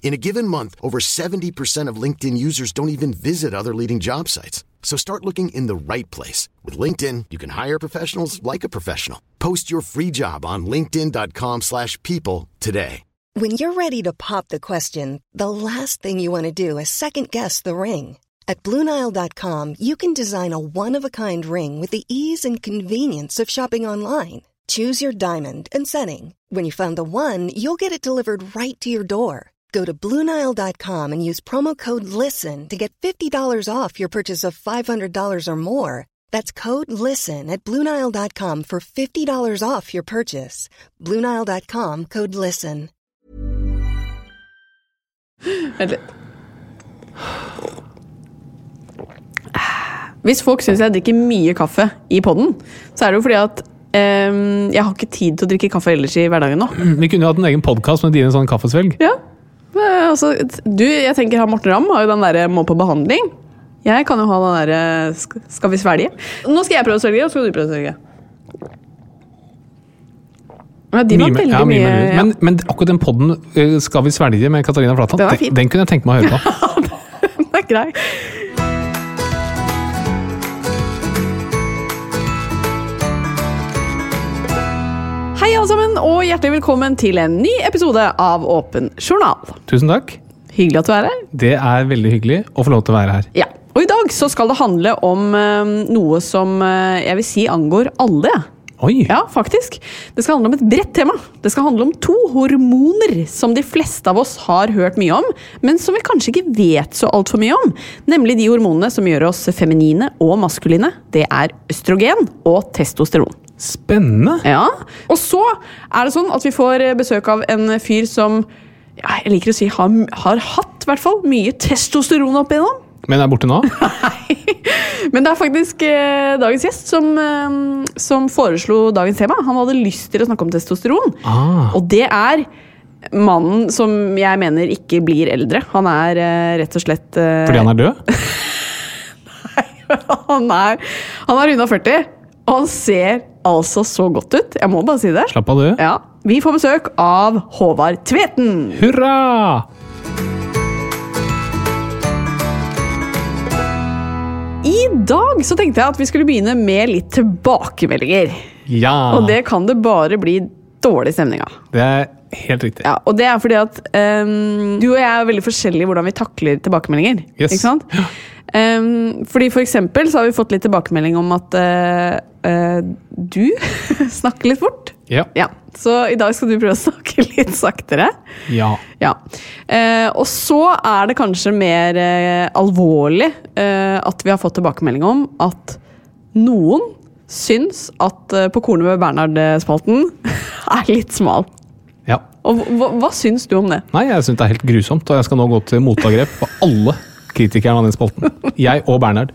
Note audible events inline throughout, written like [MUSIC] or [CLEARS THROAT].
In a given month, over 70% of LinkedIn users don't even visit other leading job sites. So start looking in the right place. With LinkedIn, you can hire professionals like a professional. Post your free job on linkedin.com/people slash people today. When you're ready to pop the question, the last thing you want to do is second guess the ring. At Bluenile.com, you can design a one of a kind ring with the ease and convenience of shopping online. Choose your diamond and setting. When you find the one, you'll get it delivered right to your door. Go to Bluenile.com and use promo code LISTEN to get $50 off your purchase of $500 or more. That's code LISTEN at Bluenile.com for $50 off your purchase. Bluenile.com code LISTEN. Hvis folk syns jeg drikker mye kaffe i podden, så er det jo fordi at Um, jeg har ikke tid til å drikke kaffe ellers i hverdagen nå. Vi kunne jo hatt en egen podkast med dine sånn kaffesvelg. Ja, altså, du, jeg tenker Morten Ramm har jo den derre må på behandling. Jeg kan jo ha den derre sk- skal vi svelge? Nå skal jeg prøve å svelge, og så skal du prøve å svelge. Ja, de var Mye veldig ja, mye mye ja. men, men akkurat den podden eh, Skal vi svelge med Katarina Flatland, Den den, den kunne jeg tenke meg å høre på. [LAUGHS] den er grei. Hei alle sammen, og hjertelig velkommen til en ny episode av Åpen journal. Tusen takk. Hyggelig at du er her. Det er veldig hyggelig å få lov til å være her. Ja, Og i dag så skal det handle om eh, noe som eh, jeg vil si angår alle. Oi! Ja, faktisk. Det skal handle om et bredt tema. Det skal handle om to hormoner som de fleste av oss har hørt mye om, men som vi kanskje ikke vet så altfor mye om. Nemlig de hormonene som gjør oss feminine og maskuline. Det er østrogen og testosteron. Spennende. Ja, Og så er det sånn at vi får eh, besøk av en fyr som ja, jeg liker å si har, har hatt hvert fall mye testosteron opp igjennom. Men er borte nå? [LAUGHS] Nei. Men det er faktisk eh, dagens gjest som, eh, som foreslo dagens tema. Han hadde lyst til å snakke om testosteron. Ah. Og det er mannen som jeg mener ikke blir eldre. Han er eh, rett og slett eh, Fordi han er død? [LAUGHS] [LAUGHS] han er Han er unna 40, og han ser altså så godt ut. Jeg må bare si det. Slapp av, du. Ja, Vi får besøk av Håvard Tveten. Hurra! I dag så tenkte jeg at vi skulle begynne med litt tilbakemeldinger. Ja. Og det kan det bare bli dårlig stemning av. Det er helt riktig. Ja, og det er fordi at um, du og jeg er veldig forskjellige i hvordan vi takler tilbakemeldinger. Yes. Ikke sant? Ehm, fordi for eksempel så har vi fått litt tilbakemelding om at eh, eh, du [LAUGHS] snakker litt fort. Ja. Ja, Så i dag skal du prøve å [LAUGHS] snakke litt saktere. ja. Ja. Eh, og så er det kanskje mer eh, alvorlig eh, at vi har fått tilbakemelding om at noen syns at eh, På kornet med Bernhard-spalten [LAUGHS] er litt smal. ja. Og hva, hva syns du om det? Nei, jeg syns det er helt grusomt, og jeg skal nå gå til motangrep på alle kritikerne av den spalten. Jeg og Bernhard.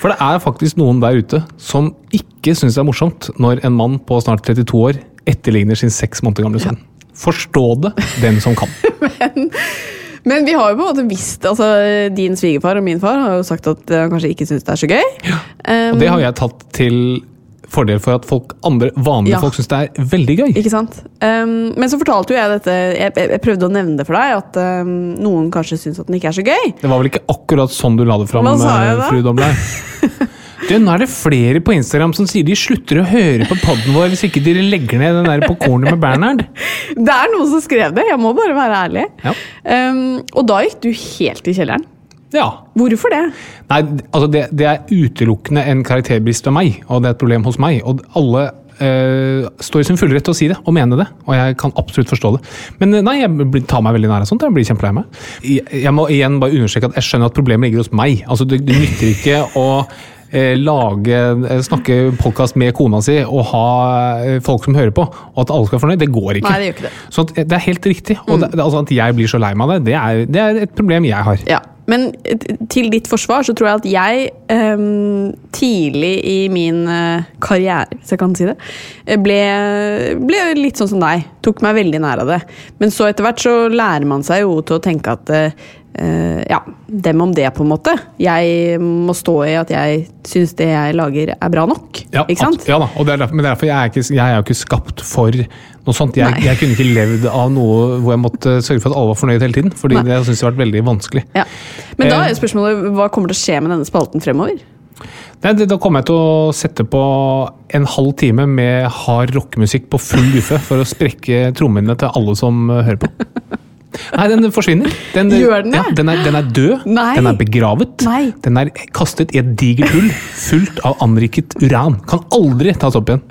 For det er faktisk noen der ute som ikke syns det er morsomt når en mann på snart 32 år etterligner sin seks måneder gamle sønn. Forstå det, den som kan. [LAUGHS] Men vi har jo på en måte visst altså Din svigerfar og min far har jo sagt at han kanskje ikke syns det er så gøy. Ja, Og det har jeg tatt til fordel for at folk, andre vanlige Ja. folk syns det er veldig gøy. Ikke sant? Um, men så fortalte jo jeg dette Jeg, jeg, prøvde å nevne det for deg, at um, noen kanskje syns at den ikke er så gøy. Det var vel ikke akkurat sånn du la det fram, eh, fru Dobler? [LAUGHS] Du, nå er det flere på Instagram som sier de slutter å høre på podden vår hvis ikke dere legger ned den der på kornet med Bernhard. [LAUGHS] Det er noen som skrev det, jeg må bare være ærlig. Ja. Um, og da gikk du helt i kjelleren. Ja. Hvorfor det? Nei, altså det, det er utelukkende en karakterbrist ved meg, og det er et problem hos meg. Og alle øh, står i sin fulle rett til å si det og mene det, og jeg kan absolutt forstå det. Men eh, nei, jeg tar meg veldig nær av sånt. Jeg blir kjempelei meg. Jeg, jeg må igjen bare understreke at jeg skjønner at problemet ligger hos meg. Altså, det, det nytter ikke å eh, lage, snakke podkast med kona si og ha folk som hører på, og at alle skal være fornøyd. Det går ikke. Nei, det gjør ikke det. Så det er helt riktig. Og det, det, altså at jeg blir så lei meg av det, det er, det er et problem jeg har. Ja, Men eh, til ditt forsvar så tror jeg at jeg um, tidlig i min eh, karriere, hvis jeg kan si det, eh, ble, ble litt sånn som deg. Tok meg veldig nær av det. Men så etter hvert så lærer man seg jo til å tenke at eh, eh, ja, dem om det, på en måte. Jeg må stå i at jeg syns det jeg lager er bra nok. Ja, ikke sant? At, Ja da, og det er derfor, men er derfor jeg er, ikke, jeg er jo ikke skapt for noe sånt. Jeg, jeg kunne ikke levd av noe hvor jeg måtte sørge for at alle var fornøyd hele tiden. Fordi Nei. det synes jeg har vært veldig vanskelig. Ja. Men da Eh. er jo spørsmålet hva kommer til å skje med denne spalten fremover? Nei, det, da kommer jeg til å sette på en halv time med hard rockemusikk på full guffe for å sprekke trommene til alle som eh, hører på. [LAUGHS] Nei, den forsvinner. Den, Gjør den det? Ja, den, er, den er død. Nei. Den er begravet. Nei. Den er kastet i et digert hull fullt av anriket uran. Kan aldri tas opp igjen.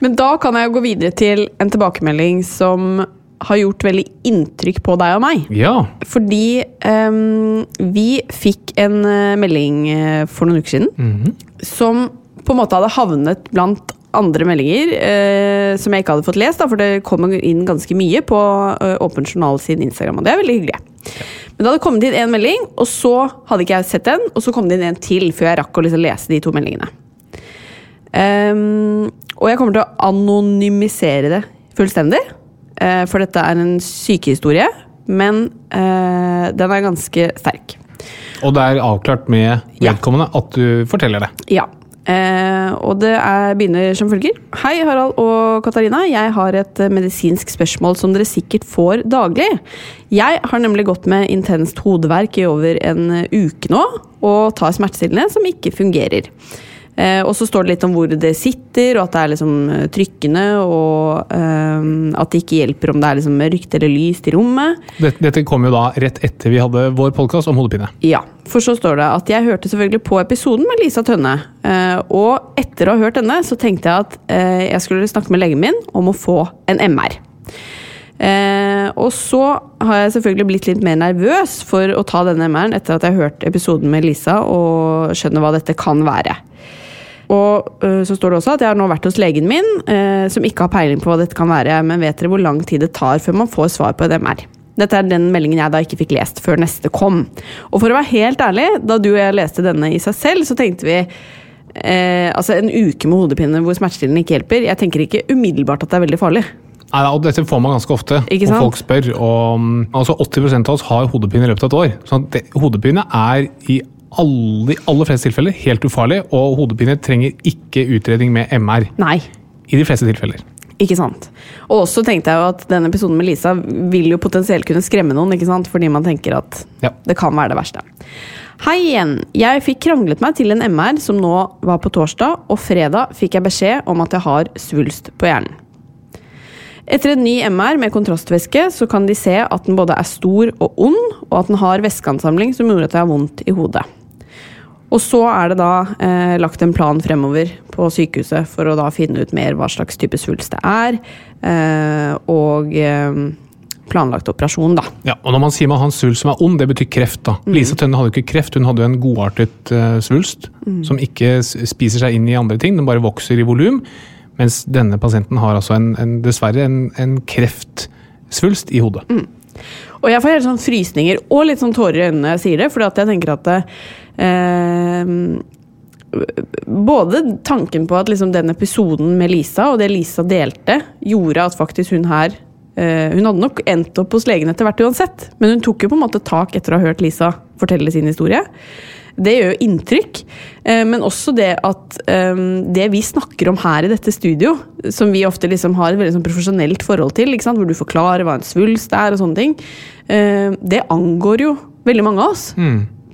Men da kan jeg gå videre til en tilbakemelding som har gjort veldig inntrykk på deg og meg. Ja. Fordi um, vi fikk en eh, melding eh, for noen uker siden som på en måte hadde havnet blant andre meldinger eh, som jeg ikke hadde fått lest, da, for det kom inn ganske mye på eh, Åpen journal sin Instagram, og det er veldig hyggelig. Men det hadde kommet inn en melding, og så hadde ikke jeg sett den, og så kom det inn en til før jeg rakk å liksom lese de to meldingene. Um, og jeg kommer til å anonymisere det fullstendig, for dette er en sykehistorie, men eh, den er ganske sterk. Og det er avklart med Ja. at du forteller det. Ja. Eh, og det er, begynner som følger. Hei, Harald og Katarina. Jeg har et eh, medisinsk spørsmål som dere sikkert får daglig. Jeg har nemlig gått med intenst hodeverk i over en eh, uke nå, og tar smertestillende som ikke fungerer. Eh, og så står det litt om hvor det sitter, og at det er liksom eh, trykkende, og eh, at det ikke hjelper om det er liksom mørkt eller lyst i rommet. Dette, dette kom jo da rett etter vi hadde vår podkast om hodepine. Ja, for så står det at jeg hørte selvfølgelig på episoden med Lisa Tønne. eh, Og etter å ha hørt denne, så tenkte jeg at eh, jeg skulle snakke med legen min om å få en MR. Eh, og så har jeg selvfølgelig blitt litt mer nervøs for å ta denne MR-en etter at jeg har hørt episoden med Lisa og skjønner hva dette kan være. Og uh, så står det også at jeg har nå vært hos legen min, uh, som ikke har peiling på hva dette kan være, men vet dere hvor lang tid det tar før man får svar på et MR? Dette er den meldingen jeg da ikke fikk lest før neste kom. Og for å være helt ærlig, da du og jeg leste denne i seg selv, så tenkte vi eh, altså en uke med hodepine hvor smertestillende ikke hjelper. Jeg tenker ikke umiddelbart at det er veldig farlig. Nei, og Dette får man ganske ofte, og folk spør. Og, altså 80% av oss har hodepine i løpet av et år. Så det, hodepine er i alle, aller fleste tilfeller helt ufarlig, og hodepine trenger ikke utredning med MR. Nei. I de fleste tilfeller. Ikke sant. Og også tenkte jeg jo at denne episoden med Lisa vil jo potensielt kunne skremme noen, ikke sant? fordi man tenker at Ja. det kan være det verste. Hei igjen. Jeg fikk kranglet meg til en MR som nå var på torsdag, og fredag fikk jeg beskjed om at jeg har svulst på hjernen. Etter en ny MR med kontrastvæske så kan de se at den både er stor og ond, og at den har væskeansamling som gjorde at jeg har vondt i hodet. Og så er det da eh, lagt en plan fremover på sykehuset for å da finne ut mer hva slags type svulst det er, eh, og eh, planlagt operasjon, da. Ja, og Når man sier man har en svulst som er ond, det betyr kreft. da. Lisa Tønne hadde jo ikke kreft, hun hadde jo en godartet uh, svulst som ikke spiser seg inn i andre ting, den bare vokser i volum. Mens denne pasienten har altså en, en, dessverre en, en kreftsvulst i hodet. Og jeg får helt sånn frysninger og litt sånn tårer i øynene jeg sier det, fordi at jeg tenker at eh, Både tanken på at liksom den episoden med Lisa og det Lisa delte, gjorde at faktisk hun her eh, Hun hadde nok endt opp hos legen etter hvert uansett, men hun tok jo på en måte tak etter å ha hørt Lisa fortelle sin historie. Det gjør jo inntrykk, eh, men også det at eh, det vi snakker om her i dette studio, som vi ofte liksom har et veldig sånn profesjonelt forhold til, hvor du forklarer hva en svulst er og sånne ting, eh, det angår jo veldig mange av oss.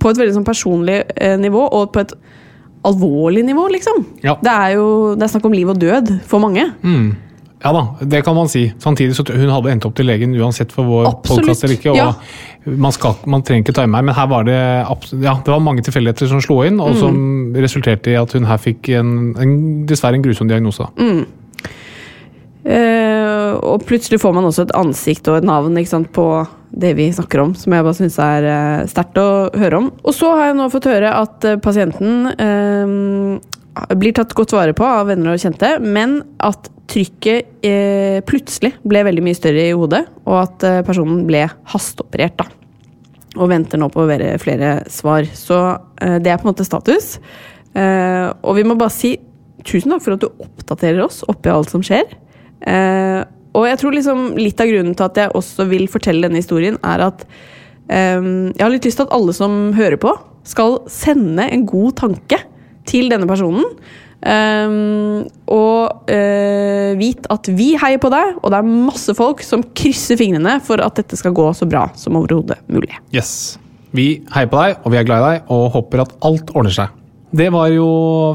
På et veldig sånn personlig eh, nivå, og på et alvorlig nivå, liksom. Ja. Det er jo det er snakk om liv og død for mange. Mm. Ja da, det kan man si. Samtidig så hun hadde endt opp til legen uansett for vår podkast eller ikke. Og ja. man, skal, man trenger ikke ta i meg, men her var det, ja, det var mange tilfeldigheter som slo inn, og Mm. som resulterte i at hun her fikk en, en, dessverre en grusom diagnose. Mm. Eh, og plutselig får man også et ansikt og et navn sant, på det vi snakker om, som jeg bare syns er uh, sterkt å høre om. Og så har jeg nå fått høre at eh, pasienten eh, blir tatt godt vare på av venner og kjente, men at trykket eh, plutselig ble veldig mye større i hodet, og at eh, personen ble hasteoperert. da. Og venter nå på være flere svar. Så eh, det er på en måte status. Eh, og vi må bare si tusen takk for at du oppdaterer oss oppi alt som skjer. Eh, og jeg tror liksom litt av grunnen til at jeg også vil fortelle denne historien, er at um, jeg har litt lyst til at alle som hører på, skal sende en god tanke til denne personen. Um, og uh, vit at vi heier på deg, og det er masse folk som krysser fingrene for at dette skal gå så bra som overhodet mulig. Yes. Vi heier på deg, og vi er glad i deg, og håper at alt ordner seg. Det var jo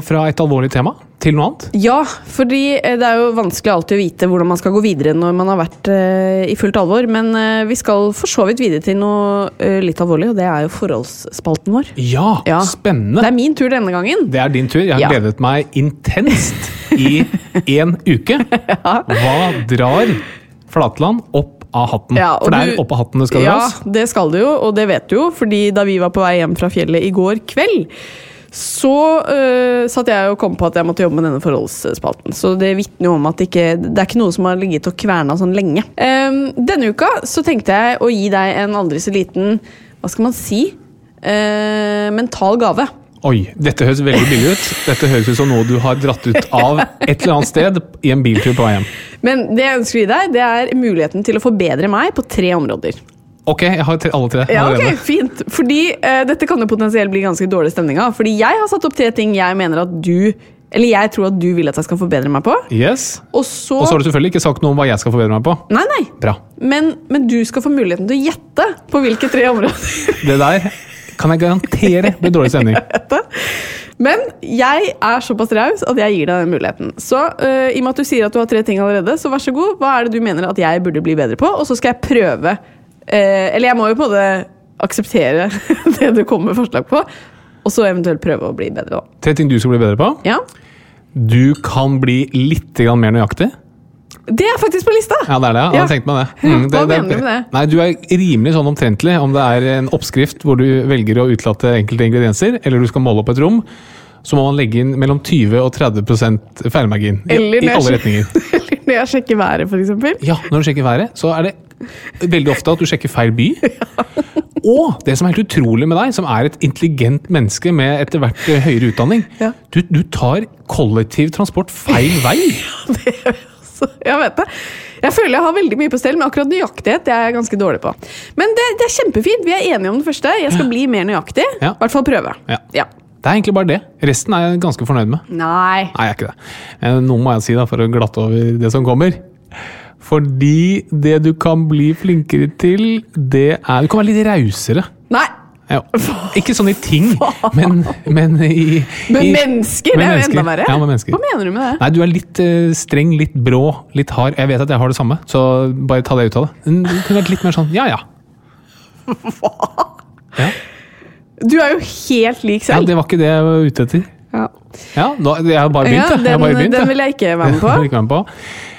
fra et alvorlig tema til noe annet. Ja, fordi eh, det er jo vanskelig alltid å vite hvordan man skal gå videre når man har vært eh, i fullt alvor, men eh, vi skal for så vidt videre til noe litt alvorlig, og det er jo forholdsspalten vår. Ja, Ja. spennende! Det er min tur denne gangen. Det er din tur. Jeg har Ja. gledet meg intenst i [LAUGHS] en uke. Hva drar Flatland opp av hatten? Ja, For det er opp av hatten det skal Ja, det skal det jo, og det vet du jo, fordi da vi var på vei hjem fra fjellet i går kveld, så uh, satt jeg og kom på at jeg måtte jobbe med denne forholdsspalten. Så det vitner jo om at det ikke, det er ikke noe som har ligget og kverna sånn lenge. Um, denne uka så tenkte jeg å gi deg en aldri så liten, hva skal man si, Uh, mental gave. Oi, dette høres veldig billig ut. Dette høres ut som noe du har dratt ut av et eller annet sted i en biltur på vei hjem. Men det jeg ønsker å gi deg, det er muligheten til å forbedre meg på tre områder. Ok, jeg har alle tre Ja, ok, fint. Fordi uh, dette kan jo potensielt bli ganske dårlig stemning av. Fordi jeg har satt opp tre ting jeg mener at du Eller jeg tror at du vil at jeg skal forbedre meg på. Yes. Og så, Og så har du selvfølgelig ikke sagt noe om hva jeg skal forbedre meg på. Nei, nei. Bra. Men, men du skal få muligheten til å gjette på hvilke tre områder. Det der kan jeg garantere blir dårlig stemning. [LAUGHS] Men jeg er såpass raus at jeg gir deg den muligheten. Så uh, i og med at du sier at du har tre ting allerede, så vær så god. Hva er det du mener at jeg burde bli bedre på? Og så skal jeg prøve Eller jeg må jo på en måte akseptere [LAUGHS] det du kommer med forslag på. Og så eventuelt prøve å bli bedre, da. Tre ting du skal bli bedre på. Ja? Du kan bli litt mer nøyaktig. Det er faktisk på lista! Ja, det er det. Jeg Ja. tenkt meg det. Mm, Hva mener du med det? Nei, Du er rimelig sånn omtrentlig om det er en oppskrift hvor du velger å utelate enkelte ingredienser, eller du skal måle opp et rom. Så må man legge inn mellom 20 og 30 feilmargin. I, I alle retninger. [LAUGHS] Eller når jeg sjekker været, for eksempel. Ja, når du sjekker været, så er det veldig ofte at du sjekker feil by. [LAUGHS] Og det som er helt utrolig med deg, som er et intelligent menneske med etter hvert eh, høyere utdanning, Ja. du, du tar kollektiv transport feil vei. [LAUGHS] Så jeg vet det. Jeg føler jeg har veldig mye på stell, men akkurat nøyaktighet det er jeg ganske dårlig på. Men det, det er kjempefint. Vi er enige om det første. Jeg skal bli mer nøyaktig. I Ja. hvert fall prøve. Ja. Ja. Det er egentlig bare det. Resten er jeg ganske fornøyd med. Nei. Nei, jeg er ikke det. Eh, Noe må jeg si da, for å glatte over det som kommer. Fordi det du kan bli flinkere til, det er Du kan være litt rausere. Nei. Ja. Ikke sånn i ting, [LAUGHS] men, men i Men i- mennesker, med det er jo enda verre. Ja, med mennesker. Hva mener du med det? Nei, du er litt uh, streng, litt brå, litt hard. Jeg vet at jeg har det samme, så bare ta det ut av det. Du kunne vært litt mer sånn ja ja. Hva? Ja, Du er jo helt lik selv. ja det var ikke det jeg var ute etter. Ja, Ja, nå, jeg har bare begynt, ja den, jeg. bare begynt, den vil jeg ikke være med [LAUGHS] på.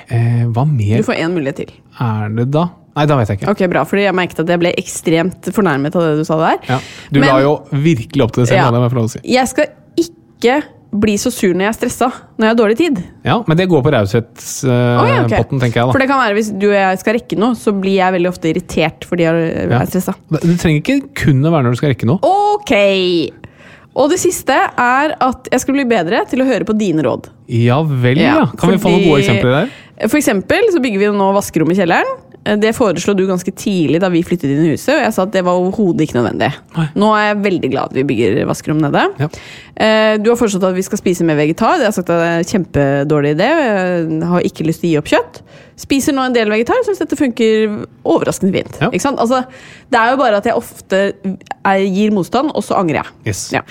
Eh, hva mer Du får én mulighet til. er det da? Nei, da vet jeg ikke. Ok, bra, fordi jeg merket at jeg ble ekstremt fornærmet av det du sa der. Ja. Du Men- la jo virkelig opp til det selv, Ja. det jeg si. Jeg skal ikke bli så sur når jeg er stressa, når jeg har dårlig tid. Ja, men det går på raushetspotten, Å, ja, okay. tenker jeg For det kan være Hvis du og jeg skal rekke noe, så blir jeg veldig ofte irritert fordi jeg Ja. er stressa. Det trenger ikke kun å være når du skal rekke noe. Ok! Og det siste er at jeg skal bli bedre til å høre på dine råd. Ja vel, ja. Ja, Kan vi få noen gode eksempler der? For eksempel så bygger vi nå vaskerom i kjelleren. Eh, Det foreslo du ganske tidlig da vi flyttet inn i huset, og jeg sa at det var overhodet ikke nødvendig. Nei. Nå er jeg veldig glad at vi bygger vaskerom nede. Ja. Eh, Du har foreslått at vi skal spise mer vegetar. Det har jeg sagt at det er en kjempedårlig idé. Jeg har ikke lyst til å gi opp kjøtt. Spiser nå en del vegetar. Syns dette funker overraskende fint. Ja. Ikke sant? Altså, det er jo bare at jeg ofte gir motstand, og så angrer jeg. Yes. Ja.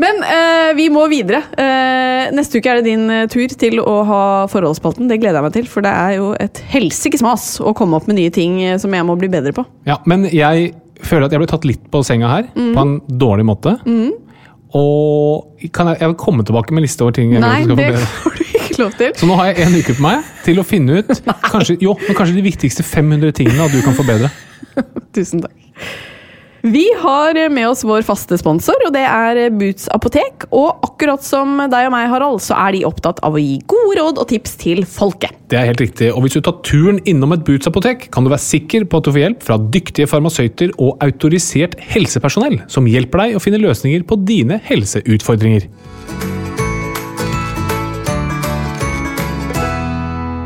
Men eh, vi må videre. Eh, neste uke er det din eh, tur til å ha Forholdsspalten. Det gleder jeg meg til, for det er jo et helsikes mas å komme opp med nye ting eh, som jeg må bli bedre på. Ja, men jeg føler at jeg ble tatt litt på senga her, Mm. på en dårlig måte. Og kan jeg, jeg komme tilbake med liste over ting jeg Nei, skal det får du ikke lov til. Så nå har jeg en uke på meg til å finne ut [LAUGHS] kanskje, jo, kanskje de viktigste 500 tingene at du kan forbedre. [LAUGHS] Tusen takk. Vi har med oss vår faste sponsor, og det er Boots apotek. Og akkurat som deg og meg, Harald, så er de opptatt av å gi gode råd og tips til folket. Det er helt riktig, og hvis du tar turen innom et Boots-apotek, kan du være sikker på at du får hjelp fra dyktige farmasøyter og autorisert helsepersonell, som hjelper deg å finne løsninger på dine helseutfordringer.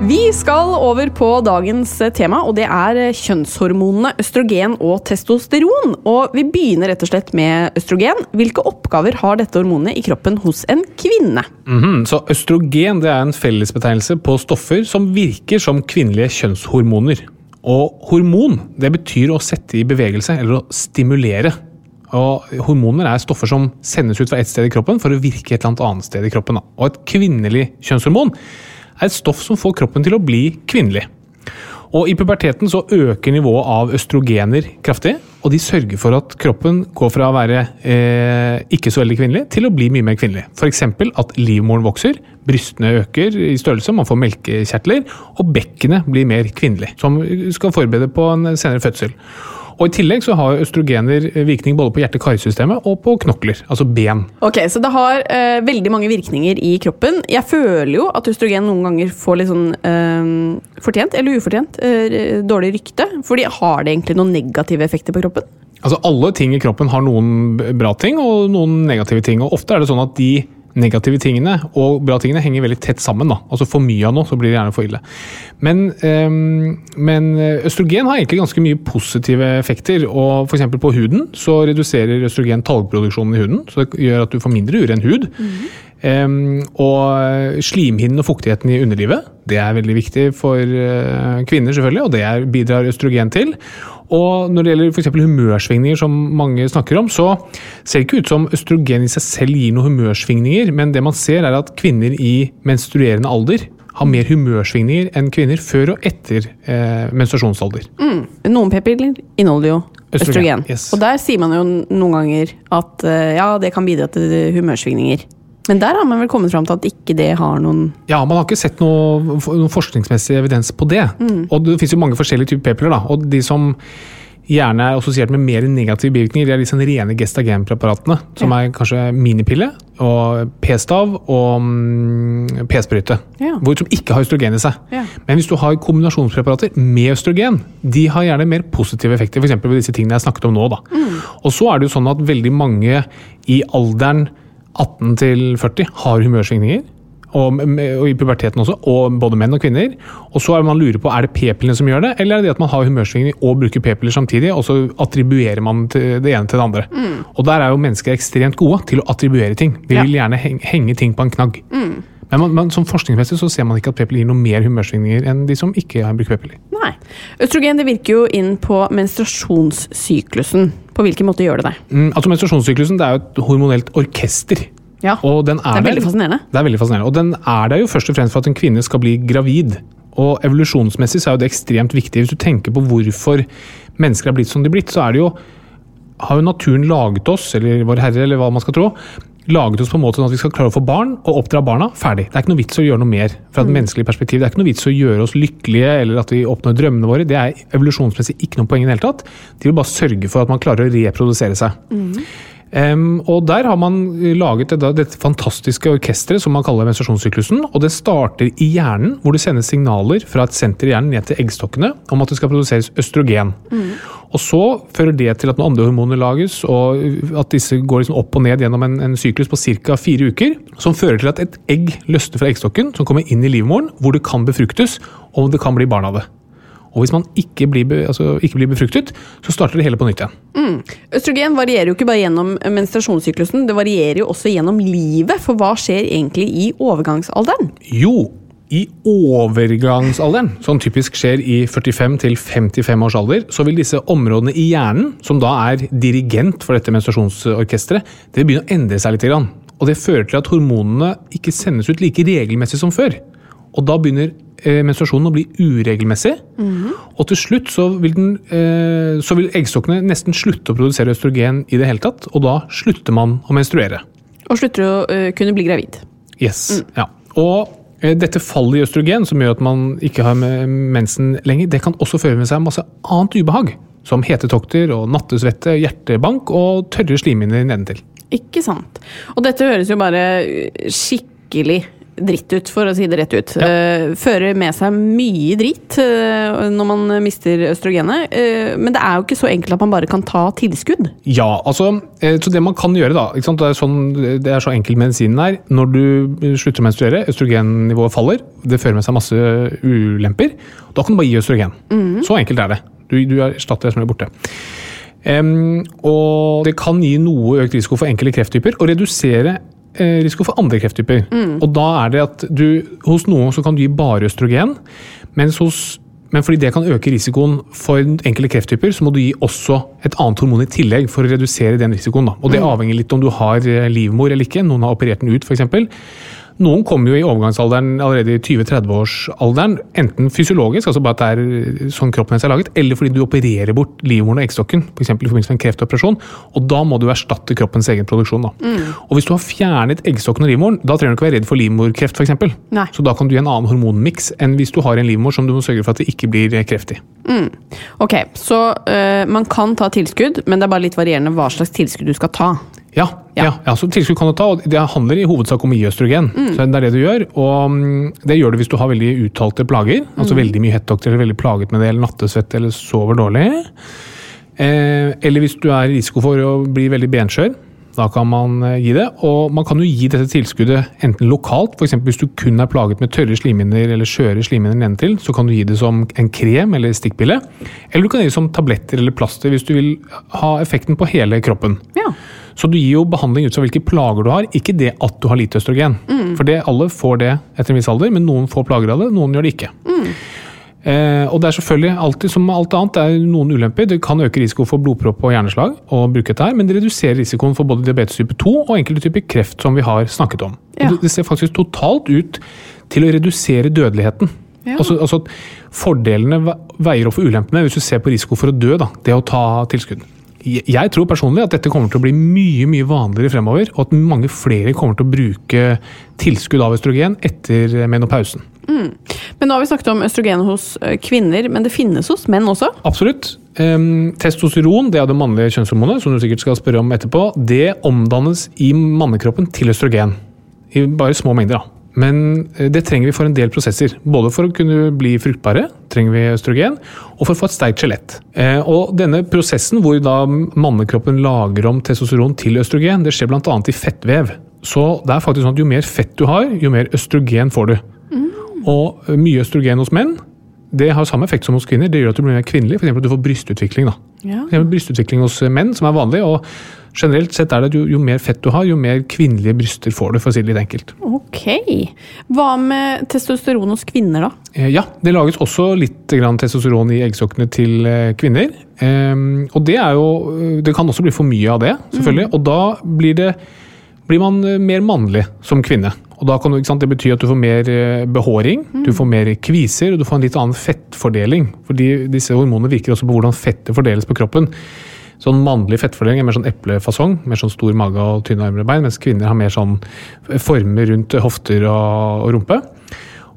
Vi skal over på dagens tema, og det er kjønnshormonene østrogen og testosteron. Og vi begynner rett og slett med østrogen. Hvilke oppgaver har dette hormonet i kroppen hos en kvinne? Mhm, Så østrogen det er en fellesbetegnelse på stoffer som virker som kvinnelige kjønnshormoner. Og hormon det betyr å sette i bevegelse eller å stimulere. Og Hormoner er stoffer som sendes ut fra et sted i kroppen for å virke et eller annet sted i kroppen. Og et kvinnelig kjønnshormon er et stoff som får kroppen til å bli kvinnelig. Og I puberteten så øker nivået av østrogener kraftig, og de sørger for at kroppen går fra å være eh, ikke så veldig kvinnelig til å bli mye mer kvinnelig. F.eks. at livmoren vokser, brystene øker i størrelse, man får melkekjertler, og bekkenet blir mer kvinnelig, som skal forberede på en senere fødsel. Og I tillegg så har østrogener virkning både på hjerte-karsystemet og på knokler, altså ben. Ok, Så det har eh, veldig mange virkninger i kroppen. Jeg føler jo at østrogen noen ganger får litt sånn eh, fortjent eller ufortjent eh, dårlig rykte. Fordi har det egentlig noen negative effekter på kroppen? Altså Alle ting i kroppen har noen bra ting og noen negative ting. og Ofte er det sånn at de negative tingene og bra tingene henger veldig tett sammen. da. Altså For mye av noe, så blir det gjerne for ille. Men, øhm, men østrogen har egentlig ganske mye positive effekter. og F.eks. på huden så reduserer østrogen talgproduksjonen i huden. Så det gjør at du får mindre uren hud. Ehm, og slimhinnen og fuktigheten i underlivet det er veldig viktig for uh, kvinner, selvfølgelig, og det er, bidrar østrogen til. Og når det gjelder f.eks. humørsvingninger, som mange snakker om, så ser det ikke ut som østrogen i seg selv gir noen humørsvingninger, men det man ser er at kvinner i menstruerende alder har mer humørsvingninger enn kvinner før og etter eh, menstruasjonsalder. Noen p-piller inneholder jo Østrogen, østrogen. yes. Og der sier man jo noen ganger at eh, ja, det kan bidra til humørsvingninger. Men der har man vel kommet fram til at ikke det har noen Ja, man har ikke sett noe, noen forskningsmessig evidens på det. Og det finnes jo mange forskjellige typer p-piller, da. Og de som gjerne er assosiert med mer negative bivirkninger, det er sånn rene gestagenpreparatene. Som er kanskje minipille, og p-stav og mm, p-sprøyte. Ja. Som ikke har østrogen i seg. Ja. Men hvis du har kombinasjonspreparater med østrogen, de har gjerne mer positive effekter. F.eks. ved disse tingene jeg snakket om nå. Da. Og så er det jo sånn at veldig mange i alderen 18 til 40 har humørsvingninger. Og, og i puberteten også, og både menn og kvinner. Og så er man lurer på er det p-pillene som gjør det, eller er det det at man har humørsvingninger og bruker p-piller samtidig, og så attribuerer man det ene til det andre. Og der er jo mennesker ekstremt gode til å attribuere ting. de Ja. vil gjerne henge, henge ting på en knagg. Men, man, man, som forskningsmessig så ser man ikke at p-piller gir noe mer humørsvingninger enn de som ikke har brukt p-piller. Nei. Østrogen det virker jo inn på menstruasjonssyklusen. På hvilken måte gjør det det? Mm, altså Menstruasjonssyklusen det er jo et hormonelt orkester. Ja. Er, Det er der- veldig fascinerende. Det er veldig fascinerende. Og den er der jo først og fremst for at en kvinne skal bli gravid. Og evolusjonsmessig så er jo det ekstremt viktig. Hvis du tenker på hvorfor mennesker er blitt som de er blitt, så er det jo har jo naturen laget oss, eller Vår Herre, eller hva man skal tro, laget oss på en måte sånn at vi skal klare å få barn og oppdra barna. Ferdig. Det er ikke noe vits å gjøre noe mer fra et menneskelig perspektiv. Det er ikke noe vits å gjøre oss lykkelige eller at vi oppnår drømmene våre. Det er evolusjonsmessig ikke noe poeng i det hele tatt. De vil bare sørge for at man klarer å reprodusere seg. Em, og Der har man laget det, dette fantastiske orkesteret som man kaller menstruasjonssyklusen. og Det starter i hjernen, hvor det sendes signaler fra et senter i hjernen ned til eggstokkene om at det skal produseres østrogen. Og Så fører det til at noen andre hormoner lages, og at disse går liksom opp og ned gjennom en, en syklus på ca. fire uker. Som fører til at et egg løsner fra eggstokken, som kommer inn i livmoren, hvor det kan befruktes, og det kan bli barn av det. Og Hvis man ikke blir, be, altså ikke blir befruktet, så starter det hele på nytt igjen. Østrogen varierer jo ikke bare gjennom menstruasjonssyklusen, det varierer jo også gjennom livet. For hva skjer egentlig i overgangsalderen? Jo, I overgangsalderen, som typisk skjer i 45-55 års alder, så vil disse områdene i hjernen, som da er dirigent for dette menstruasjonsorkesteret, det vil begynne å endre seg litt. Og det fører til at hormonene ikke sendes ut like regelmessig som før. Og da begynner eh, menstruasjonen å bli uregelmessig. Og til slutt så vil, den, eh, så vil eggstokkene nesten slutte å produsere østrogen i det hele tatt, og da slutter man å menstruere. Og slutter å uh, kunne bli gravid. Yes, ja. Og eh, dette fallet i østrogen, som gjør at man ikke har med mensen lenger, det kan også føre med seg masse annet ubehag. Som hetetokter og nattesvette, hjertebank og tørre slimhinner nedentil. Ikke sant. Og dette høres jo bare skikkelig dritt ut, for å si det rett ut. Ja. fører med seg mye drit eh, når man mister østrogenet. Eh, men det er jo ikke så enkelt at man bare kan ta tilskudd. Ja, altså, eh, så det man kan gjøre da? Det, er sånn, det er så enkel medisinen er. Når du slutter å menstruere, østrogennivået faller, det fører med seg masse ulemper, da kan du bare gi østrogen. Så enkelt er det. Du, du erstatter det som er borte. Um, og det kan gi noe økt risiko for enkelte krefttyper, og redusere eh, risiko for andre krefttyper. Og da er det at du, hos noen så kan du gi bare østrogen, mens hos men fordi det kan øke risikoen for enkelte krefttyper, så må du gi også et annet hormon i tillegg for å redusere den risikoen. Da. Og det avhenger litt om du har eh, livmor eller ikke. Noen har operert den ut, f.eks. Noen kommer jo i overgangsalderen allerede i 20-30-årsalderen, enten fysiologisk, altså bare at det er sånn kroppen hennes er laget, eller fordi du opererer bort livmoren og eggstokken, f.eks. i forbindelse med en kreftoperasjon. Og da må du erstatte kroppens egen produksjon. Da. Og hvis du har fjernet eggstokken og livmoren, da trenger du ikke være redd for livmorkreft, f.eks. Så da kan du gi en annen hormonmiks enn hvis du har en livmor som du må sørge for at det ikke blir kreft i. Ok, så øh, man kan ta tilskudd, men det er bare litt varierende hva slags tilskudd du skal ta. Ja, ja. ja, så tilskudd kan du ta, og det handler i hovedsak om å gi østrogen. Så det er det du gjør, og mm, det gjør du hvis du har veldig uttalte plager, altså veldig mye hettokter eller veldig plaget med det, eller nattesvett eller sover dårlig. Eh, eller hvis du er i risiko for å bli veldig benskjør, da kan man eh, gi det. Og man kan jo gi dette tilskuddet enten lokalt, f.eks. hvis du kun er plaget med tørre slimhinner eller skjøre slimhinner nedentil, så kan du gi det som en krem eller stikkpille. Eller du kan gi det som tabletter eller plaster hvis du vil ha effekten på hele kroppen. Ja. Så du gir jo behandling ut fra hvilke plager du har, ikke det at du har lite østrogen. For det, alle får det etter en viss alder, men noen får plager av det, noen gjør det ikke. Eh, og det er selvfølgelig alltid som alt annet, det er noen ulemper. Det kan øke risiko for blodpropp og hjerneslag å bruke dette her, men det reduserer risikoen for både diabetes type 2 og enkelte typer kreft, som vi har snakket om. Ja. Det, ser faktisk totalt ut til å redusere dødeligheten. Ja. Altså, altså Fordelene veier opp for ulempene hvis du ser på risiko for å dø, da, det å ta tilskudd. Jeg tror personlig at dette kommer til å bli mye mye vanligere fremover, og at mange flere kommer til å bruke tilskudd av østrogen etter menopausen. Men nå har vi snakket om østrogen hos øh, kvinner, men det finnes hos menn også? Absolutt. Testosteron, det er det mannlige kjønnshormonet, som du sikkert skal spørre om etterpå, det omdannes i mannekroppen til østrogen. I bare små mengder, da. Men eh, det trenger vi for en del prosesser. Både for å kunne bli fruktbare, trenger vi østrogen, og for å få et sterkt skjelett. Eh, Og denne prosessen hvor da mannekroppen lager om testosteron til østrogen, det skjer bl.a. i fettvev. Så det er faktisk sånn at jo mer fett du har, jo mer østrogen får du. Og eh, mye østrogen hos menn, det har samme effekt som hos kvinner. Det gjør at du blir mer kvinnelig, f.eks. at du får brystutvikling. da. Ja. Brystutvikling hos menn, som er vanlig. og Generelt sett er det at jo, jo mer fett du har, jo mer kvinnelige bryster får du, for å si det litt enkelt. Ok. Hva med testosteron hos kvinner, da? Eh, Ja, det lages også litt grann testosteron i eggstokkene til eh, kvinner. Ehm, og det er jo Det kan også bli for mye av det, selvfølgelig. Og da blir, det, blir man eh, mer mannlig som kvinne. Og da kan du, Det betyr at du får mer behåring, behåring, du får mer kviser og du får en litt annen fettfordeling. Fordi disse hormonene virker også på hvordan fettet fordeles på kroppen. Sånn Mannlig fettfordeling er mer sånn eplefasong, mer sånn stor mage og tynne armer og bein, mens kvinner har mer sånn former rundt hofter og, og rumpe.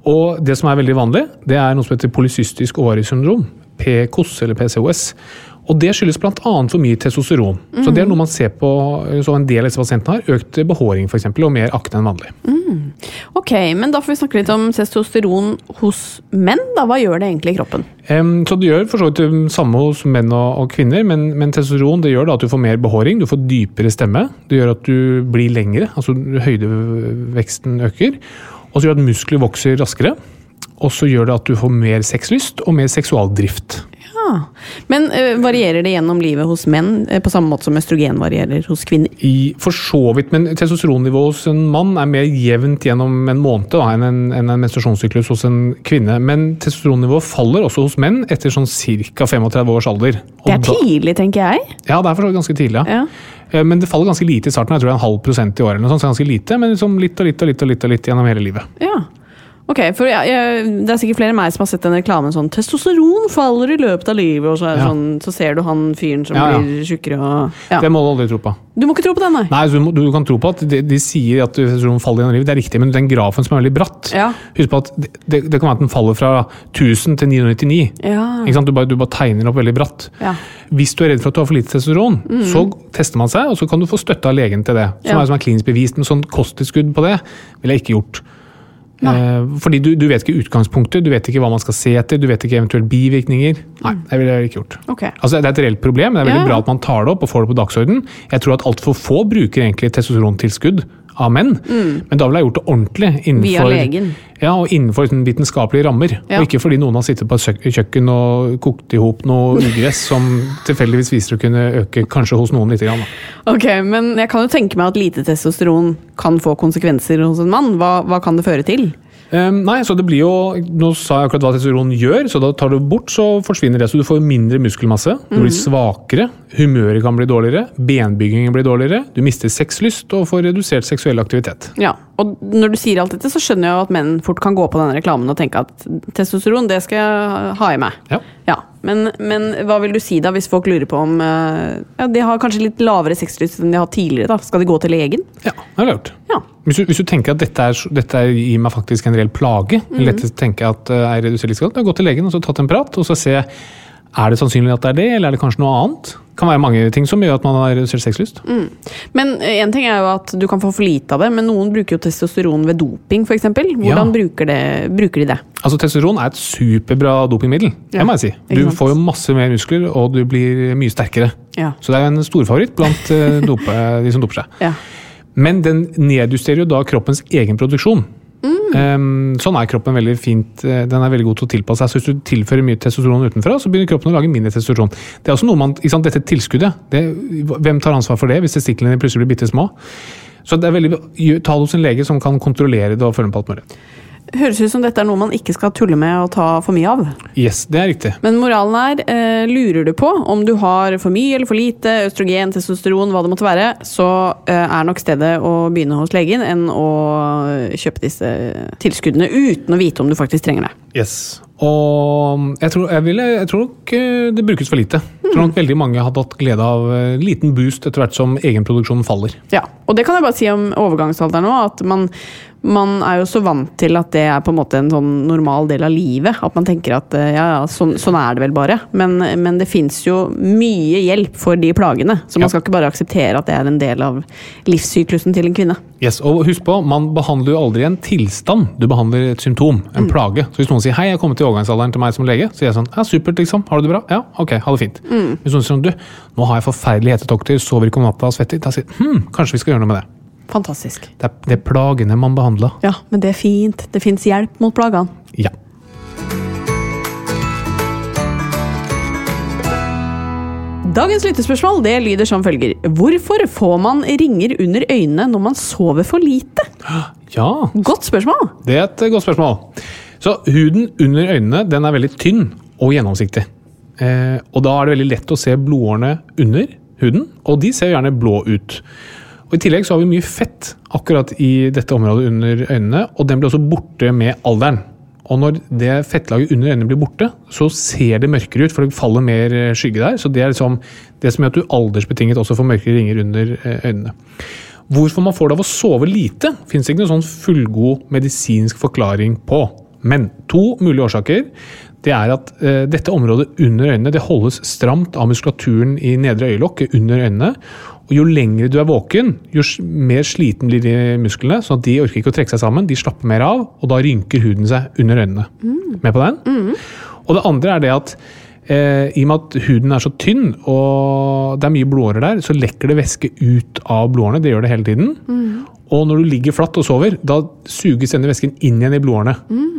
Og det som er veldig vanlig, det er noe som heter polysystisk ovariesyndrom. PCOS eller PCOS. Og det skyldes bl.a. for mye testosteron. Så det er noe man ser på så en del av disse pasientene har. Økt behåring f.eks. og mer akne enn vanlig. Ok, men da får vi snakke litt om testosteron hos menn. da. Hva gjør det egentlig i kroppen? Um, så det gjør for så vidt det samme hos menn og, og kvinner, men, men testosteron det gjør da at du får mer behåring, du får dypere stemme. Det gjør at du blir lengre, altså høydeveksten øker. Og så gjør det at muskler vokser raskere. Og så gjør det at du får mer sexlyst og mer seksualdrift. Ja, Men eh, varierer det gjennom livet hos menn eh, på samme måte som østrogen varierer hos kvinner? I, for så vidt, men testosteronnivået hos en mann er mer jevnt gjennom en måned da, enn en, en, en menstruasjonssyklus hos en kvinne. Men testosteronnivået faller også hos menn etter sånn ca. 35 års alder. Og Det er tidlig, tenker jeg. Ja, det er for så vidt ganske tidlig. Ja. Ja. Eh, Men det faller ganske lite i starten. Jeg tror det er en halv prosent i året. eller noe sånt, så ganske lite, Men liksom litt og litt og litt og litt, og litt gjennom hele livet. Ja. Ok, for jeg, jeg, Det er sikkert flere enn meg som har sett den reklamen sånn 'Testosteron faller i løpet av livet', og så, Ja. sånn, så ser du han fyren som Ja, ja. blir tjukkere og ja. Det må du aldri tro på. Du må ikke tro på den, nei. Nei, du, må, du kan tro på at de, de sier at testosteron faller gjennom livet, det er riktig, men den grafen som er veldig bratt Ja. Husk på at det, det, det kan være at den faller fra 1000 til 999. Ja. Ikke sant? Du, bare, du bare tegner opp veldig bratt. Ja. Hvis du er redd for at du har for lite testosteron, så tester man seg, og så kan du få støtte av legen til det. Som er, som er klinisk bevist, men sånn kosttilskudd på det ville jeg ikke gjort. Eh, fordi du, du vet ikke utgangspunktet, du vet ikke hva man skal se etter, du vet ikke eventuelle bivirkninger. Nei, det ville jeg ikke gjort. Okay. Altså, det er et reelt problem, men det er veldig Ja. bra at man tar det opp og får det på dagsorden. Jeg tror at altfor få bruker egentlig testosterontilskudd av menn, men da ville jeg gjort det ordentlig. Innenfor, Mm. Via legen. Ja, og innenfor vitenskapelige rammer. Ja. Og ikke fordi noen har sittet på et kjøkken og kokt i hop noe ugress som [LAUGHS] tilfeldigvis viser å kunne øke kanskje hos noen lite grann. da. Ok, Men jeg kan jo tenke meg at lite testosteron kan få konsekvenser hos en mann. Hva, hva kan det føre til? Ehm, nei, så det blir jo Nå sa jeg akkurat hva testosteron gjør, så da tar du bort, så forsvinner det. Så du får mindre muskelmasse, du blir svakere, humøret kan bli dårligere, benbyggingen blir dårligere, du mister sexlyst og får redusert seksuell aktivitet. Ja, og Når du sier alt dette, så skjønner jeg jo at menn fort kan gå på denne reklamen og tenke at testosteron, det skal jeg ha i meg. Ja. Ja, men, men hva vil du si da, hvis folk lurer på om eh, ja, De har kanskje litt lavere sexlyst enn de har tidligere. da. Skal de gå til legen? Ja, det jeg gjort. Ja. Hvis du, hvis du tenker at dette, er, dette er, gir meg faktisk en reell plage, eller dette tenker jeg at eh, er redusert livskvalitet, da gå til legen og så tatt en prat, og så se er det sannsynlig at det er det, eller er det kanskje noe annet. Det kan være mange ting som gjør at man har redusert sexlyst. Men én ting er jo at du kan få for lite av det, men noen bruker jo testosteron ved doping f.eks. Hvordan Ja. bruker, det, bruker de det? Altså Testosteron er et superbra dopingmiddel. Ja, det må jeg si. Du får jo masse mer muskler, og du blir mye sterkere. Ja. Så det er jo en storfavoritt blant eh, dope, [LAUGHS] de som doper seg. ja. Men den nedjusterer jo da kroppens egen produksjon. Ehm, sånn er kroppen veldig fint. eh, Den er veldig god til å tilpasse seg. Så hvis du tilfører mye testosteron utenfra, så begynner kroppen å lage mindre testosteron. Det er også noe man, sant, Dette tilskuddet, det, hvem tar ansvar for det hvis testiklene plutselig blir bitte små? Så det er veldig, Ta det hos en lege som kan kontrollere det og følge med på alt mulig. Høres ut som dette er noe man ikke skal tulle med og ta for mye av. Yes, det er riktig. Men moralen er, eh, lurer du på om du har for mye eller for lite østrogen, testosteron, hva det måtte være, så eh, er nok stedet å begynne hos legen enn å kjøpe disse tilskuddene uten å vite om du faktisk trenger det. Yes. Og jeg tror, jeg, ville, jeg tror nok eh, det brukes for lite. Jeg tror nok veldig mange hadde hatt glede av eh, en liten boost etter hvert som egenproduksjonen faller. Ja, og det kan jeg bare si om overgangsalderen òg, at man, man er jo så vant til at det er på en måte en sånn normal del av livet. At man tenker at eh, ja, ja, sånn, sånn er det vel bare. Men, men det fins jo mye hjelp for de plagene. Så man skal ikke bare akseptere at det er en del av livssyklusen til en kvinne. Yes, og husk på, Man behandler jo aldri en tilstand, du behandler et symptom, en plage. Så Hvis noen sier 'hei, jeg er kommet til overgangsalderen til meg som lege', så sier jeg sånn 'ja, supert, liksom. Har du det bra?' 'Ja, ok, ha det fint'. Hvis noen sier sånn 'du, nå har jeg forferdelige hetetokter, sover ikke om natta, svetter', da sier 'hm, kanskje vi skal gjøre noe med det'. Fantastisk. Det er, det er plagene man behandler. Ja, men det er fint. Det fins hjelp mot plagene. Ja. Dagens lyttespørsmål det lyder som følger. Hvorfor får man ringer under øynene når man sover for lite? ja, Godt spørsmål. det er et godt spørsmål. Så huden under øynene den er veldig tynn og gjennomsiktig. Eh, og da er det veldig lett å se blodårene under huden, og de ser gjerne blå ut. Og I tillegg så har vi mye fett akkurat i dette området under øynene, og den blir også borte med alderen. Og når det fettlaget under øynene blir borte, så ser det mørkere ut, for det faller mer eh, skygge der. Så det er liksom det som gjør at du aldersbetinget også får mørkere ringer under eh, øynene. Hvorfor man får det av å sove lite, fins ikke noen sånn fullgod medisinsk forklaring på. Men to mulige årsaker. Det er at eh, dette området under øynene det holdes stramt av muskulaturen i nedre øyelokk under øynene. Og Jo lengre du er våken, jo mer sliten blir de musklene. sånn at De orker ikke å trekke seg sammen, de slapper mer av, og da rynker huden seg under øynene. Med på den? Og det andre er det at eh, i og med at huden er så tynn og det er mye blodårer der, så lekker det væske ut av blodårene. Det gjør det hele tiden. Og når du ligger flatt og sover, da suges denne væsken inn igjen i blodårene.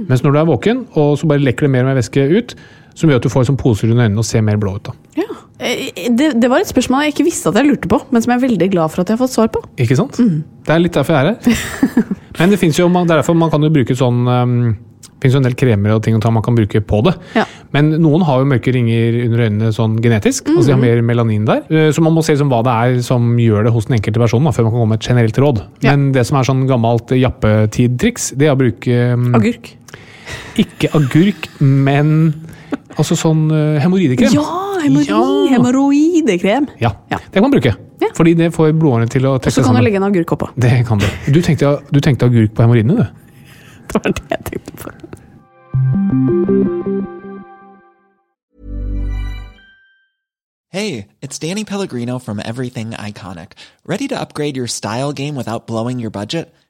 Mens når du er våken, og så bare lekker det mer og mer væske ut, Som gjør at du får sånn poser under øynene og ser mer blå ut. da. Ja. Eh, Det, det var et spørsmål jeg ikke visste at jeg lurte på, men som jeg er veldig glad for at jeg har fått svar på. Ikke sant? Det er litt derfor jeg er her. [LAUGHS] Men det jo, det er derfor man kan jo bruke sånn um, det jo en del kremer og ting og man kan bruke på det. Ja. Men noen har jo mørke ringer under øynene sånn genetisk. altså De har mer melanin der. Eh, Så man må se liksom hva det er som gjør det hos den enkelte personen, da, før man kan komme med et generelt råd. Ja. Men det som er sånn gammelt jappetid-triks, det er å bruke um, Agurk. ikke agurk, men altså sånn uh, hemoroidekrem. Ja, hemoroid, Ja. hemoroidekrem. Ja, Ja. det kan man bruke. Ja. Fordi det får blodårene til å Og så kan du legge en agurk oppå. Det kan du. Du tenkte, du tenkte agurk på hemoroidene, du? [LAUGHS] Det var det jeg tenkte på. Hey, it's Danny Pellegrino from Everything Iconic. Ready to upgrade your style game without blowing your budget?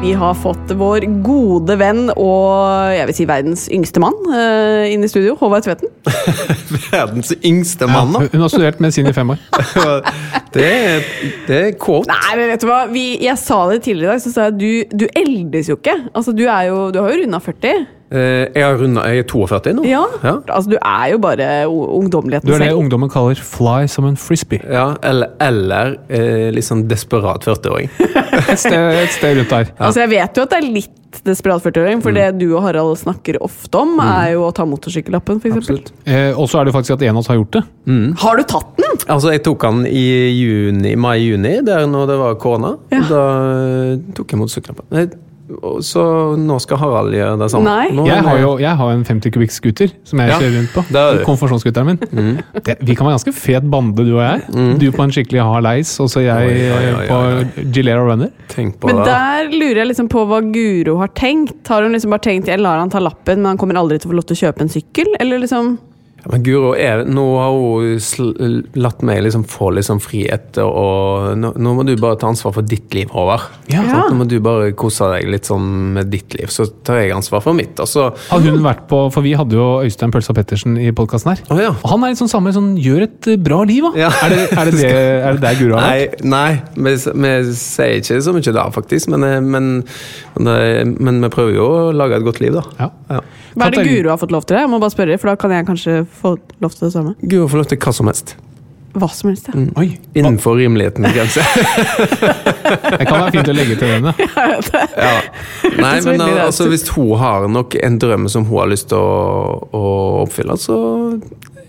Vi har fått vår gode venn og jeg vil si verdens yngste mann eh, inn i studio. Håvard Tveten. [LAUGHS] Verdens yngste mann, da. Hun har studert medisin i fem år. [LAUGHS] Det er, det er quote. Nei, men vet du hva? Vi, jeg sa det tidligere i dag, så sa jeg at du, du eldes jo ikke. Altså, du, er jo, du har jo runda 40. Eh, Jeg, har rundet, jeg er 42 nå. Ja. Ja. Altså, du er jo bare ungdommeligheten selv. Du er det selv. ungdommen kaller 'fly som en frisbee'. Ja, eller, eller eh, litt sånn desperat 40-åring. [LAUGHS] Et sted, et sted rundt der. Altså, jeg vet jo at det er litt desperat 40-åring, for det du og Harald snakker ofte om, er jo å ta motorsykkellappen, f.eks. Eh, og så er det faktisk at en av oss har gjort det. Har du tatt den? Altså, jeg tok den i juni, mai-juni, der når det var korona. Ja. Da tok jeg motorsykkellappen. Så nå skal Harald gjøre det samme. Nei. Nå, Jeg har jo jeg har en 50 kubikk scooter som jeg Ja, kjører rundt på. [LAUGHS] er. Konfirmasjonsscooteren min. Det, vi kan være ganske fet bande, du og jeg. Du på en skikkelig hard leis, og så jeg Oi, oi, oi, på Gilera Runner. Tenk på Men det. der lurer jeg liksom på hva Guro har tenkt. Har hun liksom bare tenkt jeg lar han ta lappen, men han kommer aldri til å få lov til å kjøpe en sykkel? Eller liksom Men Guro, er, nå har hun latt meg liksom få litt sånn frihet, og nå, nå må du bare ta ansvar for ditt liv, Håvard. Ja. Nå må du bare kose deg litt sånn med ditt liv, så tar jeg ansvar for mitt. Og Har hun vært på, For vi hadde jo Øystein Pølsa Pettersen i podkasten her. Oh, ja. Og han er litt sånn samme sånn Gjør et eh, bra liv, da. Ja. Er, det, er, det det, er det der Guro har vært? Nei, nei vi, vi sier ikke så mye da, faktisk. Men, eh, men, men, men vi prøver jo å lage et godt liv, da. Ja. Ja. Hva er det Guro har fått lov til? Jeg må bare spørre, for da kan jeg kanskje få lov til det samme. Guro få lov til hva som helst. Hva som helst, ja. Oi, Innenfor rimelighetens [LAUGHS] grense. Det kan være fint å legge til den, [LAUGHS] ja. ja. Nei, men altså, hvis hun har nok en drøm som hun har lyst til å, å oppfylle, så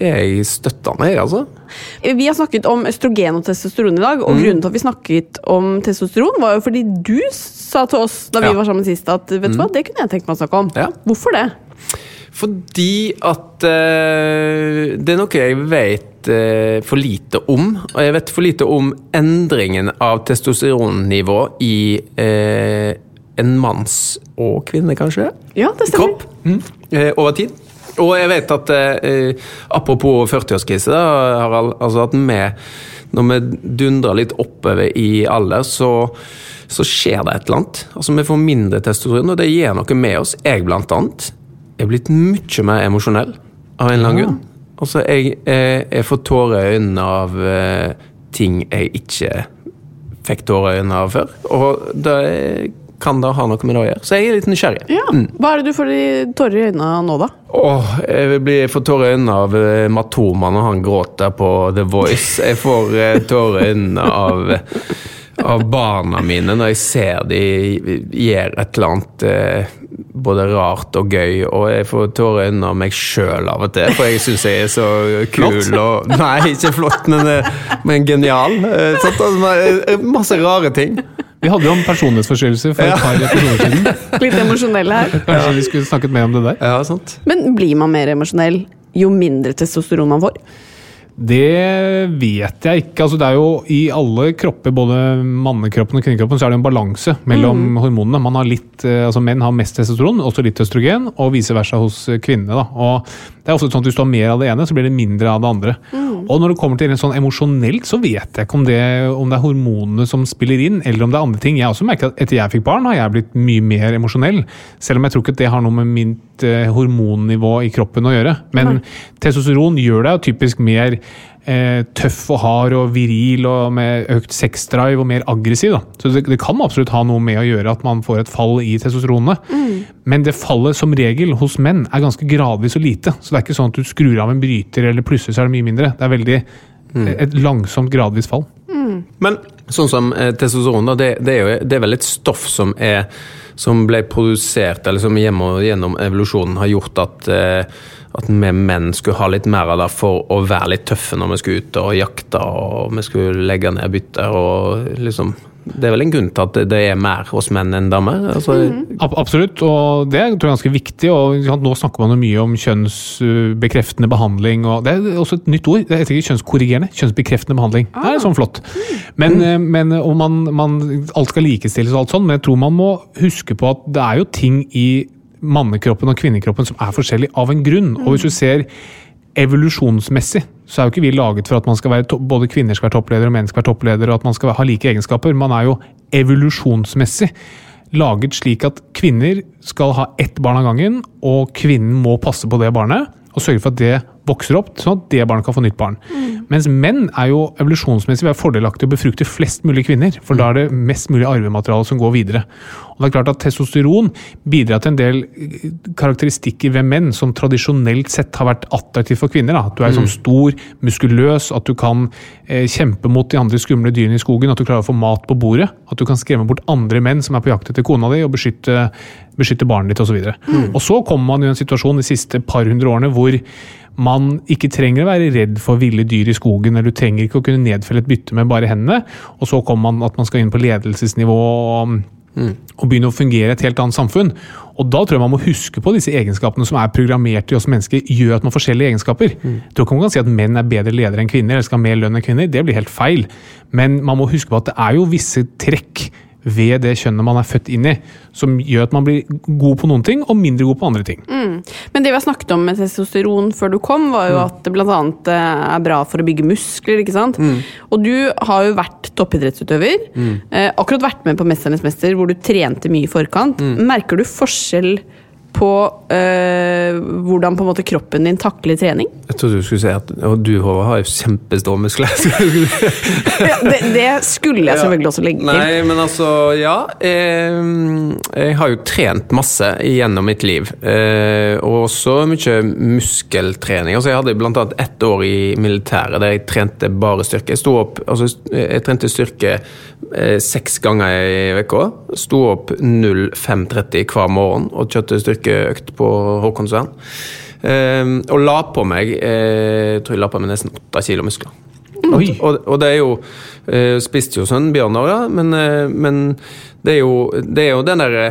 er jeg støttende, jeg, altså. Vi har snakket om østrogen og testosteron i dag, og Mm. grunnen til at vi snakket om testosteron, var jo fordi du sa til oss da vi Ja. Mm. var sammen sist, at vet du hva, det kunne jeg tenkt meg å snakke om. Ja. Hvorfor det? Fordi at uh, det er noe jeg vet uh, for lite om. Og jeg vet for lite om endringen av testosteronnivå i uh, en manns og kvinne, kanskje? Ja, det stemmer. Kropp. Eh, over tid. Og jeg vet at Apropos 40-årskrise, da, Harald. Altså at vi, når vi dundrer litt oppover i alder, så, så skjer det et eller annet. Altså Vi får mindre testosteron, og det gjør noe med oss. Jeg, blant annet, er blitt mye mer emosjonell av en eller annen grunn. Altså, jeg, jeg, jeg får tårer i øynene av uh, ting jeg ikke fikk tårer i øynene av før. Og det kan det ha noe med det å gjøre? Så jeg er litt nysgjerrig. Ja. Hva er det du får i tårer i øynene av nå, da? Åh, jeg vil bli får tårer i øynene av uh, Matoma når han gråter på The Voice. Jeg får uh, tårer i øynene av, av barna mine når jeg ser de gjør et eller annet eh, både rart og gøy, og jeg får tårer i øynene av meg sjøl av og til, for jeg syns jeg er så kul og Nei, ikke flott, men, eh, men genial. Sånt. Altså, eh, Masse rare ting. Vi hadde jo om personlighetsforstyrrelser for Ja. et par episoder siden. Litt emosjonelle her. Kanskje vi skulle snakket mer om det der? Ja, sant. Men blir man mer emosjonell jo mindre testosteron man får? Det vet jeg ikke. Altså, det er jo I alle kropper, både mannekroppen og kvinnekroppen, så er det en balanse mellom hormonene. Man har litt, eh, altså Menn har mest testosteron, også litt østrogen, og vice versa hos eh, kvinnene. Og det er ofte sånn at Hvis du har mer av det ene, så blir det mindre av det andre. Og Når det kommer til en sånn emosjonelt, så vet jeg ikke om det, om det er hormonene som spiller inn, eller om det er andre ting. Jeg har også merket at Etter jeg fikk barn, har jeg blitt mye mer emosjonell. Selv om jeg tror ikke det har noe med mitt eh, hormonnivå i kroppen å gjøre. Men testosteron gjør deg typisk mer eh, tøff og hard og viril og med økt sexdrive og mer aggressiv. Da. Så det, det kan absolutt ha noe med å gjøre at man får et fall i testosteronene. Men det fallet som regel hos menn er ganske gradvis og lite. Så det er ikke sånn at du skrur av en bryter, eller plutselig så er det mye mindre. Det er veldig et langsomt, gradvis fall. Men sånn som eh, testosteron, da, det, det, er jo, det er vel et stoff som, er, som ble produsert, eller som gjennom, gjennom evolusjonen har gjort at, eh, at vi menn skulle ha litt mer av det for å være litt tøffe når vi skulle ut og jakte og vi skulle legge ned bytter. og liksom det er vel en grunn til at det- er mer hos menn enn damer? Altså, Ab absolutt, og det tror jeg er ganske viktig. og Nå snakker man jo mye om kjønnsbekreftende behandling. og Det er også et nytt ord. Det heter ikke kjønnskorrigerende, kjønnsbekreftende behandling. Det er sånn flott. Men, mm. men om man, man, alt skal likestilles og alt sånn, men jeg tror man må huske på at det er jo ting i mannekroppen og kvinnekroppen som er forskjellig av en grunn. Og hvis du ser evolusjonsmessig så er jo ikke vi laget for at man skal være både kvinner skal være toppleder og menn skal være toppleder, og at man skal ha like egenskaper. Man er jo evolusjonsmessig laget slik at kvinner skal ha ett barn av gangen, og kvinnen må passe på det barnet og sørge for at det vokser opp, sånn at det barnet kan få nytt barn. Mens menn er jo evolusjonsmessig er fordelaktig å befrukte flest mulig kvinner, for da er det mest mulig arvemateriale som går videre. Og det er klart at Testosteron bidrar til en del eh, karakteristikker ved menn som tradisjonelt sett har vært attraktivt for kvinner. Da. At du er sånn stor, muskuløs, at du kan eh, kjempe mot de andre skumle dyrene i skogen, at du klarer å få mat på bordet, at du kan skremme bort andre menn som er på jakt etter kona di, og beskytte, beskytte barnet ditt osv. Og, så og så kommer man i en situasjon de siste par hundre årene hvor man ikke trenger å være redd for ville dyr i skogen, eller du trenger ikke å kunne nedfelle et bytte med bare hendene. Og så kommer man at man skal inn på ledelsesnivå og, og begynne å fungere i et helt annet samfunn. Og da tror jeg man må huske på disse egenskapene som er programmert i oss mennesker, gjør at man har forskjellige egenskaper. Jeg tror ikke man kan si at menn er bedre ledere enn kvinner, eller skal ha mer lønn enn kvinner. Det blir helt feil. Men man må huske på at det er jo visse trekk ved det kjønnet man er født inn i, som gjør at man blir god på noen ting og mindre god på andre ting. Men det vi har snakket om med testosteron før du kom, var jo at det bl.a. er bra for å bygge muskler. ikke sant? Og du har jo vært toppidrettsutøver. Eh, akkurat vært med på 'Mesternes mester', hvor du trente mye i forkant. Merker du forskjell på øh, hvordan på en måte kroppen din takler trening? jeg trodde du skulle si at og du Håvard, har jo kjempestore muskler. [LAUGHS] Ja, det, det skulle jeg selvfølgelig også legge til. Nei, men altså, ja. Eh, jeg har jo trent masse gjennom mitt liv. Eh, og også mye muskeltrening. Altså, jeg hadde annet ett år i militæret der jeg trente bare styrke. Jeg, sto opp, altså, jeg trente styrke eh, seks ganger i uka. Sto opp 05.30 hver morgen og kjørte styrkeøkt på Håkonsvern. Eh, og la på meg eh, Jeg tror jeg la på meg nesten åtte kilo muskler. Og, og, det er jo eh, Spiste jo sånn bjørner, ja, men, eh, men det, er jo, det er jo den derre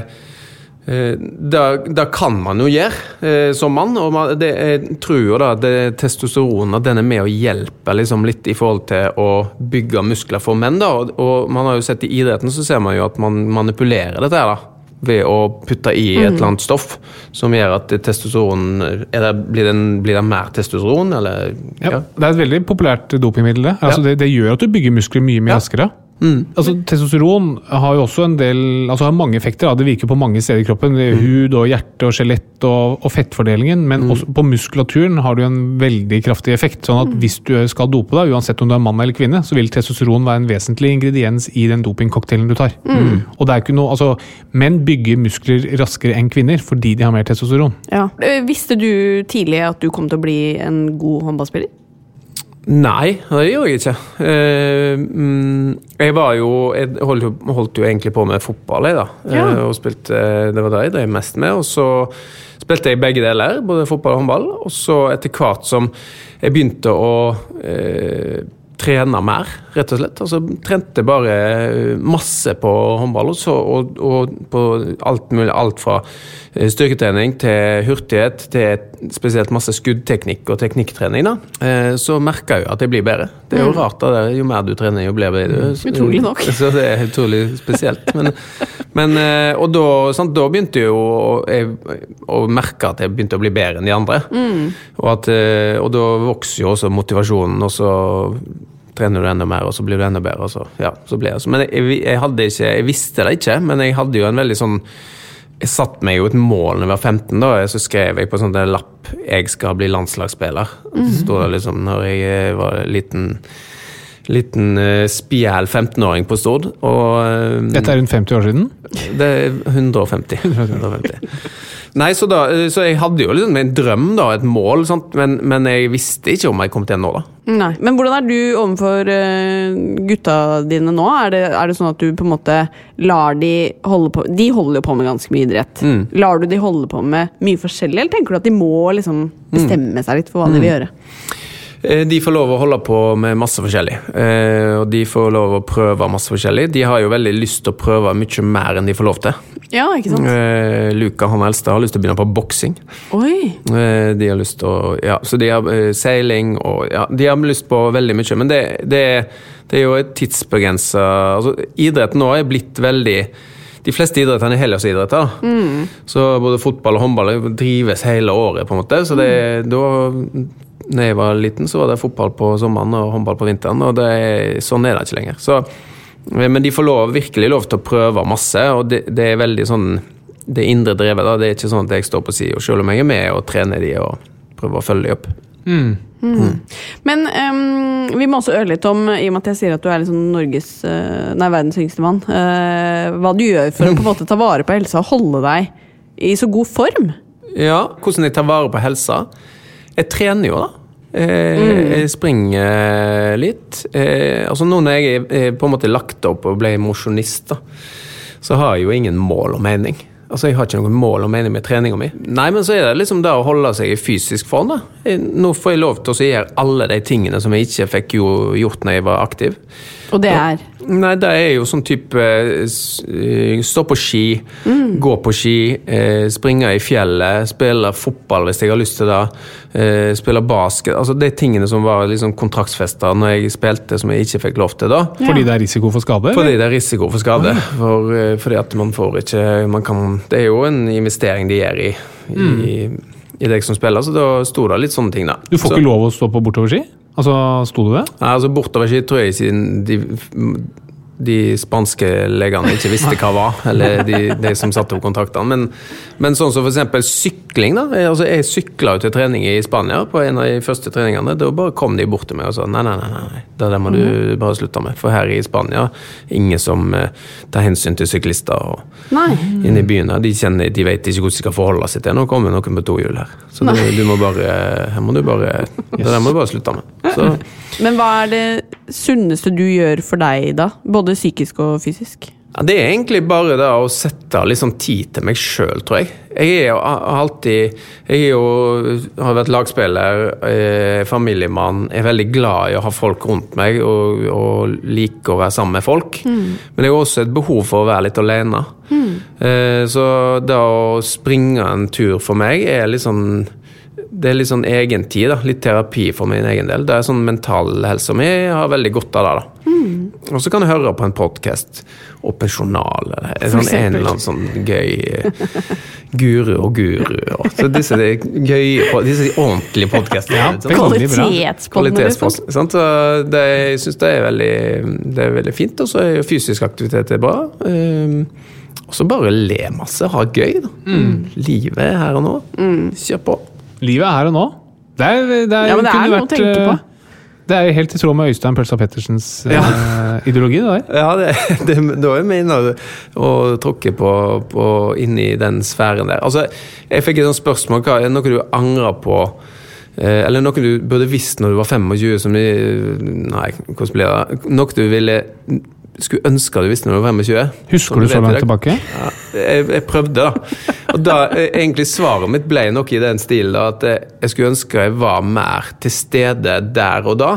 eh, det, kan man jo gjøre eh, som mann. og man, det, Jeg tror jo da at det, testosteron at den er med å hjelpe liksom litt i forhold til å bygge muskler for menn. da, og, og man har jo sett I idretten så ser man jo at man manipulerer dette her da, ved å putte i et eller annet stoff som gjør at testosteron er det, blir, det, en- blir det mer testosteron, eller? Ja, Det er et veldig populært dopingmiddel. det. Altså, det, det gjør at du bygger muskler mye mye Ja. Raskere. Altså, testosteron har jo også en del, altså har mange effekter. Da. Det virker på mange steder i kroppen. Er Hud og hjerte og skjelett og, og fettfordelingen. Men også på muskulaturen har det jo en veldig kraftig effekt. sånn at hvis du skal dope deg, uansett om du er mann eller kvinne, så vil testosteron være en vesentlig ingrediens i den dopingcocktailen du tar. Og det er ikke noe, altså, Menn bygger muskler raskere enn kvinner fordi de har mer testosteron. Ja. Eh, Visste du tidlig at du kom til å bli en god håndballspiller? Nei, det gjorde jeg ikke. Eh, mm, jeg var jo Jeg holdt jo, egentlig på med fotball, jeg, da. Ja. Eh, og spilte, det var det jeg drev mest med. Og så spilte jeg begge deler, både fotball og håndball. Og så etter hvert som jeg begynte å eh, trene mer, rett og slett. Altså trente bare masse på håndball, også, og, og på alt mulig. Alt fra eh, styrketrening til hurtighet til spesielt masse skuddteknikk og teknikktrening. da. Eh, Så merka jeg jo at jeg blir bedre. Det er jo rart, da. Jo mer du trener, jo blir du. Utrolig nok. [LAUGHS] Så det er utrolig spesielt. Men, men eh, Og da, sant, da begynte jo jeg, å merke at jeg begynte å bli bedre enn de andre. Og, at, og da vokser jo også motivasjonen, og så trener du enda mer, og så blir du enda bedre. Og så, ja, så ble jeg. så- Men jeg, jeg, hadde ikke, jeg visste det ikke, men jeg hadde jo en veldig sånn jeg satte meg jo et mål da jeg var 15, da, så skrev jeg på en sånn lapp 'Jeg skal bli landslagsspiller'. Så sto det liksom når jeg eh, var liten Liten uh, spjæl 15-åring på Stord. Og eh, Dette er rundt 50 år siden. det er 150. 150. [LAUGHS] Nei, så, da, eh, så jeg hadde jo liksom en drøm, da, et mål, sant? Men, men jeg visste ikke om jeg kom til å nå da. Nei. Men hvordan er du overfor eh, gutta dine nå? Er det, er det sånn at du på en måte lar de holde på De holder jo på med ganske mye idrett. Lar du de holde på med mye forskjellig, eller tenker du at de må liksom bestemme seg litt for hva de vil gjøre? Eh, De får lov å holde på med masse forskjellig. Eh, Og de får lov å prøve masse forskjellig. De har jo veldig lyst til å prøve mye mer enn de får lov til. Ja, ikke sant? Eh, Luka, han eldste, har lyst til å begynne på boksing. Oi! Eh, De har lyst til å Ja, så de har eh, seiling og Ja, de har lyst på veldig mye. Men det, det, det er jo et tidsbegrensa Altså, Idretten nå er blitt veldig de fleste idrettene er helårsidretter. Så både fotball og håndball drives hele året, på en måte. Så det, da når jeg var liten, så var det fotball på sommeren og håndball på vinteren. og det, Sånn er det ikke lenger. Så, men de får lov, virkelig lov til å prøve masse, og det, det er veldig sånn Det indre drevet. da, Det er ikke sånn at jeg står på sida, selv om jeg er med og trener de og prøver å følge de opp. Men um, vi må også øre litt om, i og med at jeg sier at du er liksom Norges, eh, nei, verdens yngste mann, uh, hva du gjør for å på en måte ta vare på helsa og holde deg i så god form. Ja, hvordan jeg tar vare på helsa? Jeg trener jo, da. Eh, Jeg springer litt. Eh, altså Nå når jeg er- på en måte lagt opp og ble mosjonist, da, så har jeg jo ingen mål og mening. Altså Jeg har ikke noe mål og mening med treninga mi. Nei, men så er det liksom det å holde seg i fysisk form. da. Nå får jeg lov til å gjøre alle de tingene som jeg ikke fikk gjort når jeg var aktiv. Og det er Nei, det er jo sånn type eh, eh, Stå på ski, gå på ski, eh, springe i fjellet, spille fotball hvis jeg har lyst til det. Eh, spille basket. Altså de tingene som var liksom kontraktsfesta når jeg spilte som jeg ikke fikk lov til da. Fordi det er risiko for skade? Fordi det er risiko for skade. For, eh, fordi at man får ikke man kan, Det er jo en investering de gjør i, i, i deg som spiller, så da sto det litt sånne ting, da. Du får Så- ikke lov å stå på bortoverski? Altså, sto du det? Nei, altså Bortoverski tror jeg siden de, de spanske legene ikke visste hva var, eller de, de som satte opp kontaktene. Men, men sånn som for eksempel sykling, da. Jeg, altså, jeg sykla jo til trening i Spania på en av de første treningene. Da bare kom de bort til meg og sa nei, nei, nei, nei, det der må du bare slutte med. For her i Spania, ingen som eh, tar hensyn til syklister. og Nei. Inne i byen de, kjenner, de vet ikke hvordan de skal forholde seg til Nå kommer noen på to hjul her. Så du, du må bare, her må du bare Det der må du bare slutte med. Så [LAUGHS] Men hva er det sunneste du gjør for deg, da? Både psykisk og fysisk? Ja, det er egentlig bare det å sette liksom tid til meg sjøl, tror jeg. Jeg er jo alltid Jeg er jo, har vært lagspiller, eh, familiemann, er veldig glad i å ha folk rundt meg og, og liker å være sammen med folk. Men jeg har også et behov for å være litt alene. Eh, så det å springe en tur for meg er litt sånn det er litt sånn egen tid, da. litt terapi for min egen del. Det er sånn Mental helse mi har veldig godt av det. da. Og så kan du høre på en podkast, og journal, eller en, For sånn, en eller annen sånn gøy eh, Guru og guru. Og, så disse de gøye, disse ordentlige podkastene. Ja, liksom. Sånn. Kvalitetspodden, liksom. Kvalitetspodd. Sant? Så det, jeg syns det det er veldig fint. Og så er jo fysisk aktivitet er bra. Um, og så bare le masse, ha gøy. Da. Mm. Livet er her og nå. Kjør på. Livet er her og nå. Det er, det er, Ja, men det er noe vært, å tenke eh, på. Det er jo helt i tråd med Øystein Pølsa Pettersens eh, ideologi. det der. Ja, det, [LAUGHS] det, da er jeg mener å tråkke på, på inn i den sfæren der. Altså, jeg fikk et sånt spørsmål. Hva er det noe du angrer på? Eh, Eller noe du burde visst når du var 25? Som de, nei, hvordan blir det? Noe du ville skulle ønske du visste når du var 25? Husker Som du så langt tilbake? Ja, jeg, jeg prøvde, da. Og da, eh, egentlig Svaret mitt ble nok i den stilen da, at jeg, jeg skulle ønske jeg var mer til stede der og da.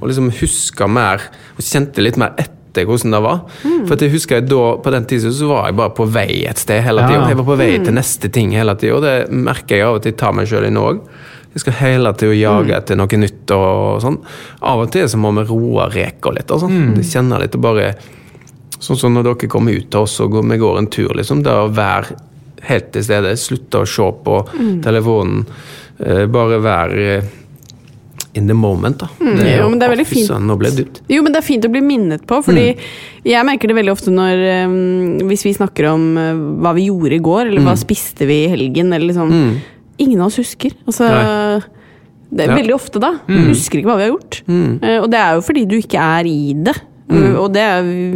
Og liksom huska mer, og kjente litt mer etter hvordan det var. For at jeg husker jeg da, På den tiden så var jeg bare på vei et sted hele tida. Ja. Jeg var på vei til neste ting hele tida, og det merker jeg av og til tar meg sjøl i nå òg. Jeg skal hele tida jage etter noe nytt og sånn. Av og til så må vi roe reka litt. altså. Jeg kjenner litt og bare Sånn som når dere kommer ut til oss og går, vi går en tur, liksom. Det å være helt til stede. Slutte å se på telefonen. eh, bare være eh, in the moment, da. jo, jo- men det er veldig fint. Jo, men det er fint å bli minnet på, fordi jeg merker det veldig ofte når um, Hvis vi snakker om uh, hva vi gjorde i går, eller hva spiste vi i helgen, eller liksom Ingen av oss husker. Altså det er Ja. Veldig ofte, da. Husker ikke hva vi har gjort. Eh, og det er jo fordi du ikke er i det. Uh, Og det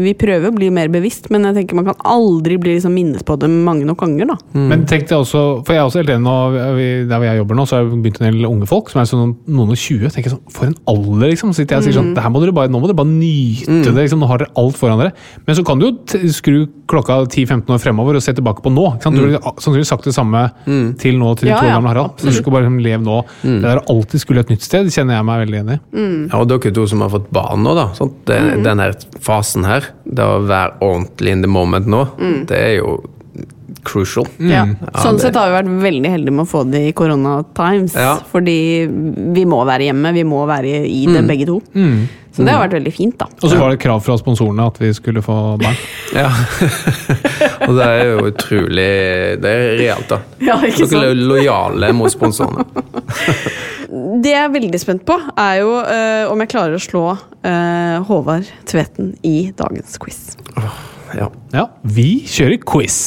vi prøver å bli mer bevisst, men jeg tenker man kan aldri bli liksom minnes på det mange nok ganger. da. Men tenk deg også, for jeg er også helt enig nå, Der jeg jobber nå, så har jeg begynt en del unge folk som er sånn noen og 20. tenker sånn, For en alder, liksom. Så sitter jeg og sier sånn, det her må dere bare, Nå må dere bare nyte det. liksom, Nå har dere alt foran dere. Men så kan du jo t skru klokka 10-15 år fremover og se tilbake på nå. ikke sant? Du ville a- sannsynligvis sagt det samme til nå til de Ja, to år ja, gamle Harald. Så du skal bare liksom leve nå. Det der å alltid skulle et nytt sted, kjenner jeg meg veldig enig i. Ja, og dere to som har fått barn nå, da. Sånn, Det, Den her fasen her, det å være ordentlig in the moment nå, det er jo crucial. Ja. Sånn sett har vi vært veldig heldige med å få det i korona times. Ja. Fordi vi må være hjemme, vi må være i det begge to. Så det har vært veldig fint, da. Og så var det krav fra sponsorene at vi skulle få barn. [LAUGHS] Ja. og det er jo utrolig Det er realt, da. Ja, ikke Dere er lojale mot sponsorene. [LAUGHS] Det jeg er veldig spent på, er jo uh, om jeg klarer å slå uh, Håvard Tveten i dagens quiz. Ja. Ja, vi kjører quiz.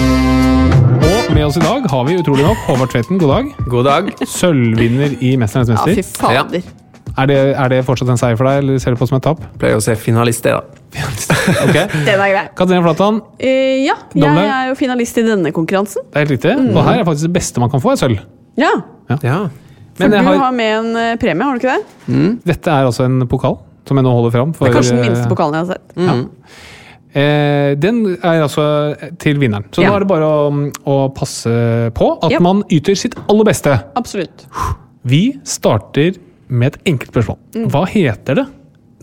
Og med oss i dag har vi utrolig nok Håvard Tveten. god dag. God dag. Sølvvinner i Mesternes Ja, fy mester. fader. er, det, er det fortsatt en seier for deg, eller ser du på som et tap? Pleier å se finalist, det, da. [LAUGHS] Ok. [LAUGHS] Den er grei. Katrine Flatland, Uh, ja, Domler. jeg er jo finalist i denne konkurransen. det er helt riktig. Og her er faktisk det beste man kan få, er sølv. Ja, Ja. For du har, har med en eh, premie, har du ikke det? dette er altså en pokal som jeg nå holder fram. For, Det er kanskje den eh, minste pokalen jeg har sett. Ja. Eh, den er altså til vinneren. Så Ja. nå er det bare å, å passe på at yep. man yter sitt aller beste. Absolutt. Vi starter med et enkelt spørsmål. Mm. Hva heter det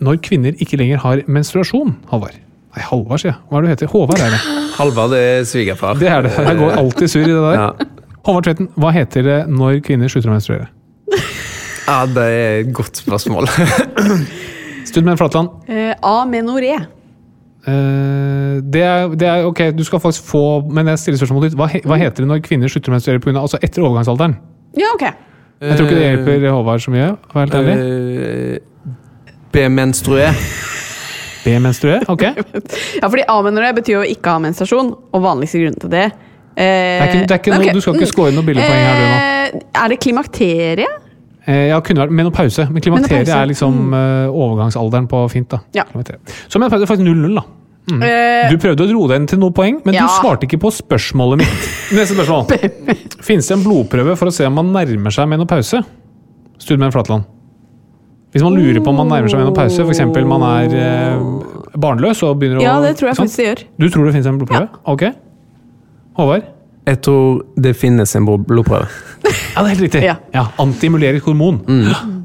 når kvinner ikke lenger har menstruasjon, Halvard? Nei, Halvard, sier jeg. Hva er det du heter? Håvard er det. [LAUGHS] Halvard er svigerfar. Det er det. Jeg går alltid sur i det der. Ja. Håvard Tvetten, hva heter det når kvinner slutter å menstruere? ja, det er et godt spørsmål. [CLEARS THROAT] Studmen Flatland. Uh, Amenoré. Uh, det, er, det er ok, du skal faktisk få Men jeg stiller spørsmålet ditt. Hva, he, hva heter det når kvinner slutter å menstruere på grunn av, altså etter overgangsalderen? Ja, ok. Jeg tror ikke det hjelper Håvard så mye. å helt ærlig. Uh, Bemenstrué. B-menstruere? Ok. [LAUGHS] Ja, fordi amenoré betyr jo ikke ha menstruasjon, og vanligste grunnen til det eh, Det er ikke, det er ikke noe, okay. du skal ikke mm. score noe billedpoeng her, du nå. Eh, Er det klimakterie? Eh, ja, kunne vært menopause, men klimakteriet Menopause, er liksom eh, overgangsalderen på fint. da. Ja. Så menopause er faktisk 0-0, da. Eh, Du prøvde å roe deg inn til noe poeng, men Ja. du svarte ikke på spørsmålet mitt. [LAUGHS] Neste spørsmål. Finnes det en blodprøve for å se om man nærmer seg menopause? Studmen Flatland. Hvis man lurer på om man nærmer seg menopause, f.eks. man er eh, barnløs og begynner ja, å det tror jeg faktisk det gjør. Du tror det finnes en blodprøve? Ok. Håvard? Jeg tror det finnes en blodprøve. [LAUGHS] Ja, det er helt riktig. Ja. Ja, Antimulerer hormon.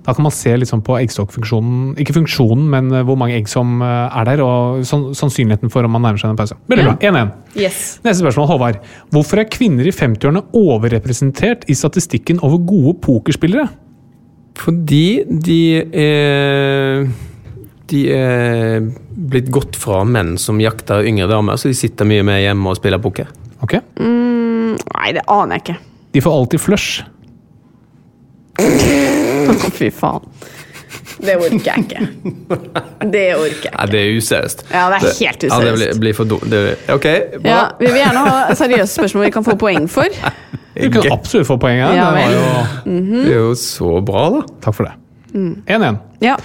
Da kan man se liksom på eggstokkfunksjonen, ikke funksjonen, men eh, hvor mange egg som eh, er der, og sannsynligheten for om man nærmer seg en pause. Veldig bra. 1-1. Yes. Neste spørsmål, Håvard. Hvorfor er kvinner i 50-årene overrepresentert i statistikken over gode pokerspillere? Fordi de er De er blitt gått fra menn som jakter yngre damer, så de sitter mye med hjemme og spiller poker. Ok? Mm, nei, det aner jeg ikke. De får alltid flush. Fy faen. Det orker jeg ikke. Det orker jeg Nei, det er useriøst. Ja, det er helt Ja, det blir, blir for dumt. Ok, bra. Ja, vi vil gjerne ha seriøse spørsmål vi kan få poeng for. [LAUGHS] Du kan absolutt få poeng her. Ja det, jo... Mm -hmm. Det er jo så bra, da. takk for det. Mm. 1-1. Ja.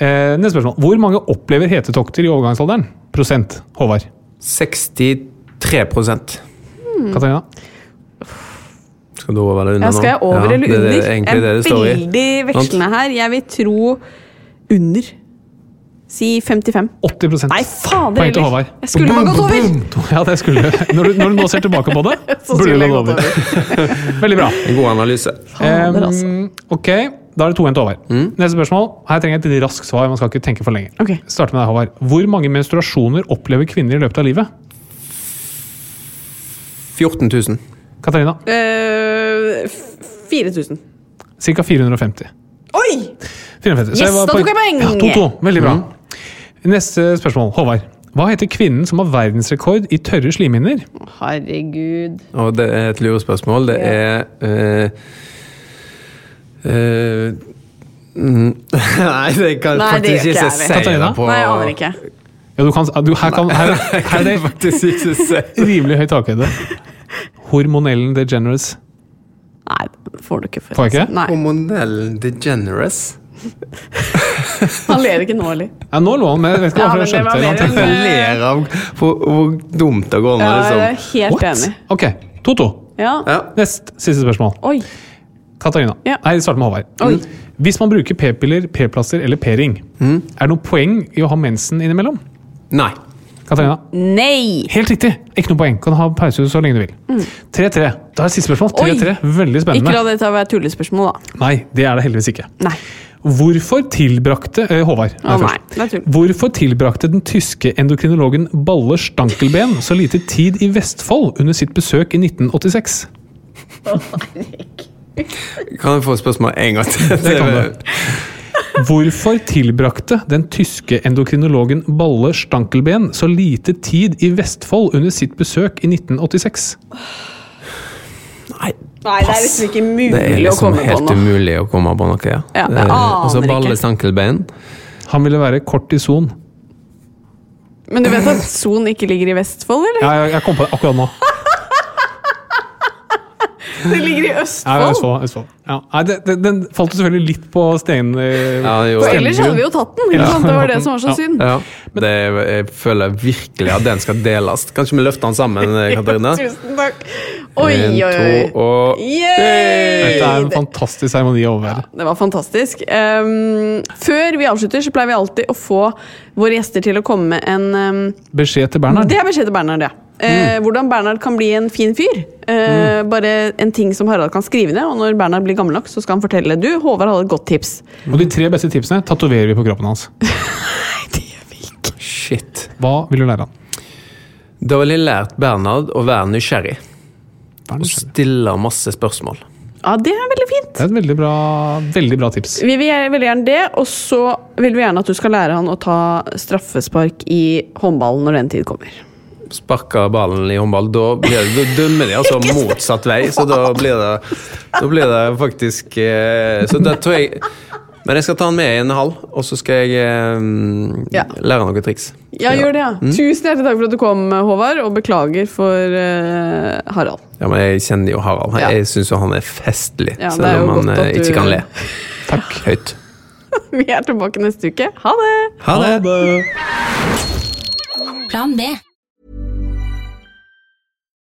Eh, neste spørsmål. Hvor mange opplever hetetokter i overgangsalderen? Prosent. Håvard. 63 Katarina? Skal du over eller under Ja, skal jeg over eller eller det er det- egentlig det det står i. veldig vekslende her. Jeg vil tro under. Si 55. 80 Nei, fader Poeng til. Håvard. Jeg skulle bare gått over! Ja, det skulle. Når, du- når du nå ser tilbake på det, [LAUGHS] Så burde du gått over. [LAUGHS] Veldig bra. En god analyse. Fader, altså. Um, ok, da er det 2-1 til Håvard. Neste spørsmål. Her trenger jeg et raskt svar. Man skal ikke tenke for lenge. Ok. Start med deg, Håvard. Hvor mange menstruasjoner opplever kvinner i løpet av livet? 14 000. Katarina? Eh, 4000. Ca. 450. Oi! 450. Så Yes, var da tok jeg poeng! Ja, 2-2. Veldig bra. Neste spørsmål. Håvard. Hva heter kvinnen som har verdensrekord i tørre slimhinner? Herregud. Og det er et lurespørsmål. Det er eh, eh, mm, [LAUGHS] Nei, det kan Nei, det faktisk ikke ikke jeg det Katarina? på Nei, jeg aner ikke. Ja, du kan, du, her, kan, her, her er det rimelig høy takhøyde. Hormonellen degeneres. Nei, får du ikke for. Får jeg ikke? Nei, Hormonellen degenerous. [LAUGHS] Han ler ikke nå, eller? Ja, nå lå han med. Jeg vet ikke Ja, jeg skjønte det. mer Jeg enn- ler av hvor, hvor dumt det går an Ja, jeg er liksom helt What? enig. Ok, 2-2. Ja. Ja. Nest siste spørsmål. Oi. Katarina. Ja. Nei, start med Håvard. Oi. Hvis man bruker p-piller, p-plasser eller p-ring, Mm. er det noe poeng i å ha mensen innimellom? Nei. Katarina? Nei! Helt riktig! Ikke noe poeng. Kan ha pause så lenge du vil. 3-3. Da er det siste spørsmål. 3-3. Veldig spennende. Ikke la dette være tullespørsmål, da. Nei, det er det heldigvis ikke. Nei. Hvorfor tilbrakte eh, Håvard Å nei, tull. Hvorfor tilbrakte den tyske endokrinologen Balle Stankelben så lite tid i Vestfold under sitt besøk i 1986? Kan jeg få spørsmål en gang til? Det kan du. Hvorfor tilbrakte den tyske endokrinologen Balle Stankelben så lite tid i Vestfold under sitt besøk i 1986? Nei, Nei, det er liksom ikke det er mulig å liksom komme på helt noe. umulig å komme på noe, ja. Ja, jeg Det aner Og så balle Stankelben. Han ville være kort i son. Men du vet at Son ikke ligger i Vestfold, eller? Ja, jeg, jeg kom på det akkurat nå. Det ligger i Ja, Østfold! Østfold, Østfold. Ja. Nei, det, det, den falt jo selvfølgelig litt på stein... eh, Ja, For ellers hadde vi jo tatt den. Ja. sant? Det var det som var så Ja. synd. Ja, det, jeg føler virkelig at den skal deles. Kanskje vi løfter den sammen, eh, Katarina? Tusen takk. Oi, En, oi, oi. to og Yay! Dette er en fantastisk seremoni å overvære. Det var fantastisk. Um, før vi avslutter, så pleier vi alltid å få våre gjester til å komme med en um, Beskjed til Bernhard. Det er beskjed til Bernhard, ja. Eh, hvordan Bernhard kan bli en fin fyr. Mm. Bare en ting som Harald kan skrive ned, og når Bernhard blir gammel nok, så skal han fortelle Du, Håvard hadde et godt tips. Og de tre beste tipsene tatoverer vi på kroppen hans. [LAUGHS] Shit. Hva vil du lære han? Da ville jeg lært Bernhard å være nysgjerrig. Vær Og stille masse spørsmål. Ja, det er veldig fint. Det er et veldig bra, veldig bra tips. Vi vil gjerne- veldig gjerne det, og så vil vi gjerne at du skal lære han å ta straffespark i håndballen når den tid kommer. Sparke ballen i håndball, da, blir det, da dømmer de altså [LAUGHS] motsatt vei. Så da blir det, da blir det faktisk eh, Så da tror jeg Men jeg skal ta han med i en hall, og så skal jeg eh, Ja. lære noen triks. Ja, gjør det, ja. Tusen hjertelig takk for at du kom, Håvard, og beklager for eh, Harald. Ja, men Jeg kjenner jo Harald. Ja. Jeg syns jo han er festlig, Ja, det selv om han eh, du- ikke kan le. Takk. Høyt. [LAUGHS] Vi er tilbake neste uke. Ha det! Ha det! Plan B.